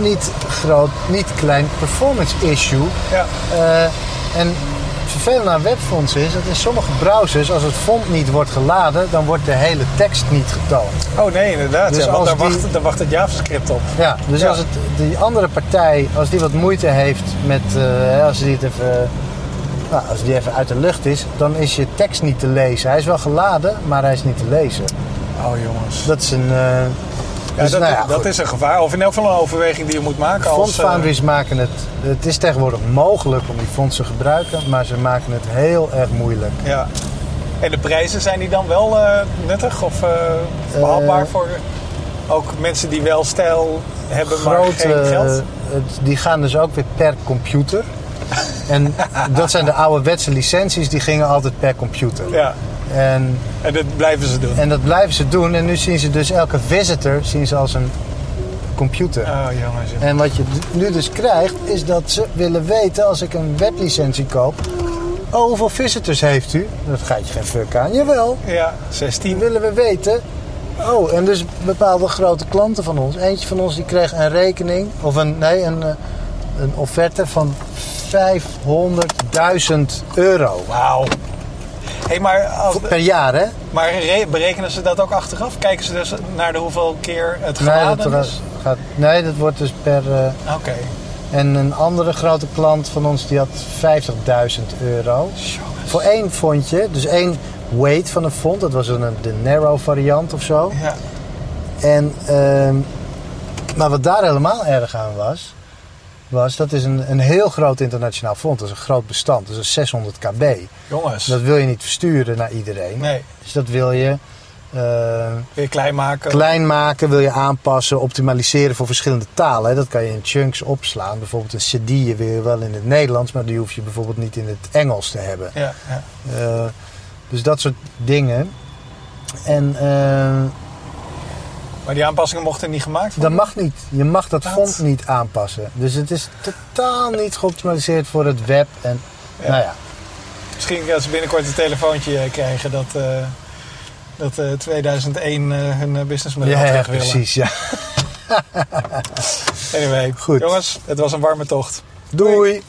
niet groot, niet klein performance issue. ja, Eh, en vervelende aan webfonds is dat in sommige browsers, als het font niet wordt geladen, dan wordt de hele tekst niet getoond. oh nee, inderdaad. Dus ja, want als daar, die- wacht, daar wacht het JavaScript op. Ja, dus Ja. als het, die andere partij, als die wat moeite heeft met, eh, als die het even, nou, als die even uit de lucht is, dan is je tekst niet te lezen. Hij is wel geladen, maar hij is niet te lezen. Oh jongens. Dat is een. eh dus, dat, nou ja, dat is een gevaar. Of in elk geval een overweging die je moet maken als... Font eh, foundries maken het. Het is tegenwoordig mogelijk om die fonts te gebruiken, maar ze maken het heel erg moeilijk. ja. En de prijzen, zijn die dan wel eh, nuttig of eh behapbaar Eh, voor ook mensen die wel stijl hebben, maar Grote, geen geld? het- die gaan dus ook weer per computer. En dat zijn de ouderwetse licenties, die gingen altijd per computer. Ja, En, en dat blijven ze doen. en dat blijven ze doen. En nu zien ze dus elke visitor zien ze als een computer. Oh jongens. En wat je nu dus krijgt, is dat ze willen weten, als ik een weblicentie koop, oh, hoeveel visitors heeft u? Dat gaat je geen fuck aan. Jawel, Ja, die 16. willen we weten. Oh, en dus bepaalde grote klanten van ons. Eentje van ons die kreeg een rekening, of een, nee, een, eh, een offerte van 500.000 euro. Wauw. Hey, maar, als, Per jaar, hè? maar re- berekenen ze dat ook achteraf? Kijken ze dus naar de hoeveel keer het Nee geladen is? gaat, nee, dat wordt dus per... eh, Oké. en een andere grote klant van ons die had 50.000 euro. Voor één fondje, dus één weight van een font. Dat was een, de narrow variant of zo. Ja. En, ehm, maar wat daar helemaal erg aan was, was dat is een, een heel groot internationaal font. Dat is een groot bestand. Dat is 600 kb. Jongens. Dat wil je niet versturen naar iedereen. Nee, Dus dat wil je eh, weer klein maken. klein maken, wil je aanpassen, optimaliseren voor verschillende talen. hè. Dat kan je in chunks opslaan. Bijvoorbeeld een CD wil je wel in het Nederlands, maar die hoef je bijvoorbeeld niet in het Engels te hebben. Ja, ja. Eh, dus dat soort dingen. En eh, Maar die aanpassingen mochten niet gemaakt dat worden? mag niet. Je mag dat font niet aanpassen. Dus het is totaal niet geoptimaliseerd voor het web. En Ja. nou ja, Misschien als ze binnenkort een telefoontje eh, krijgen dat, eh, dat eh, 2001 eh, hun businessmodel ja, terug willen. precies. Ja. Anyway, Goed. jongens, het was een warme tocht. Doei.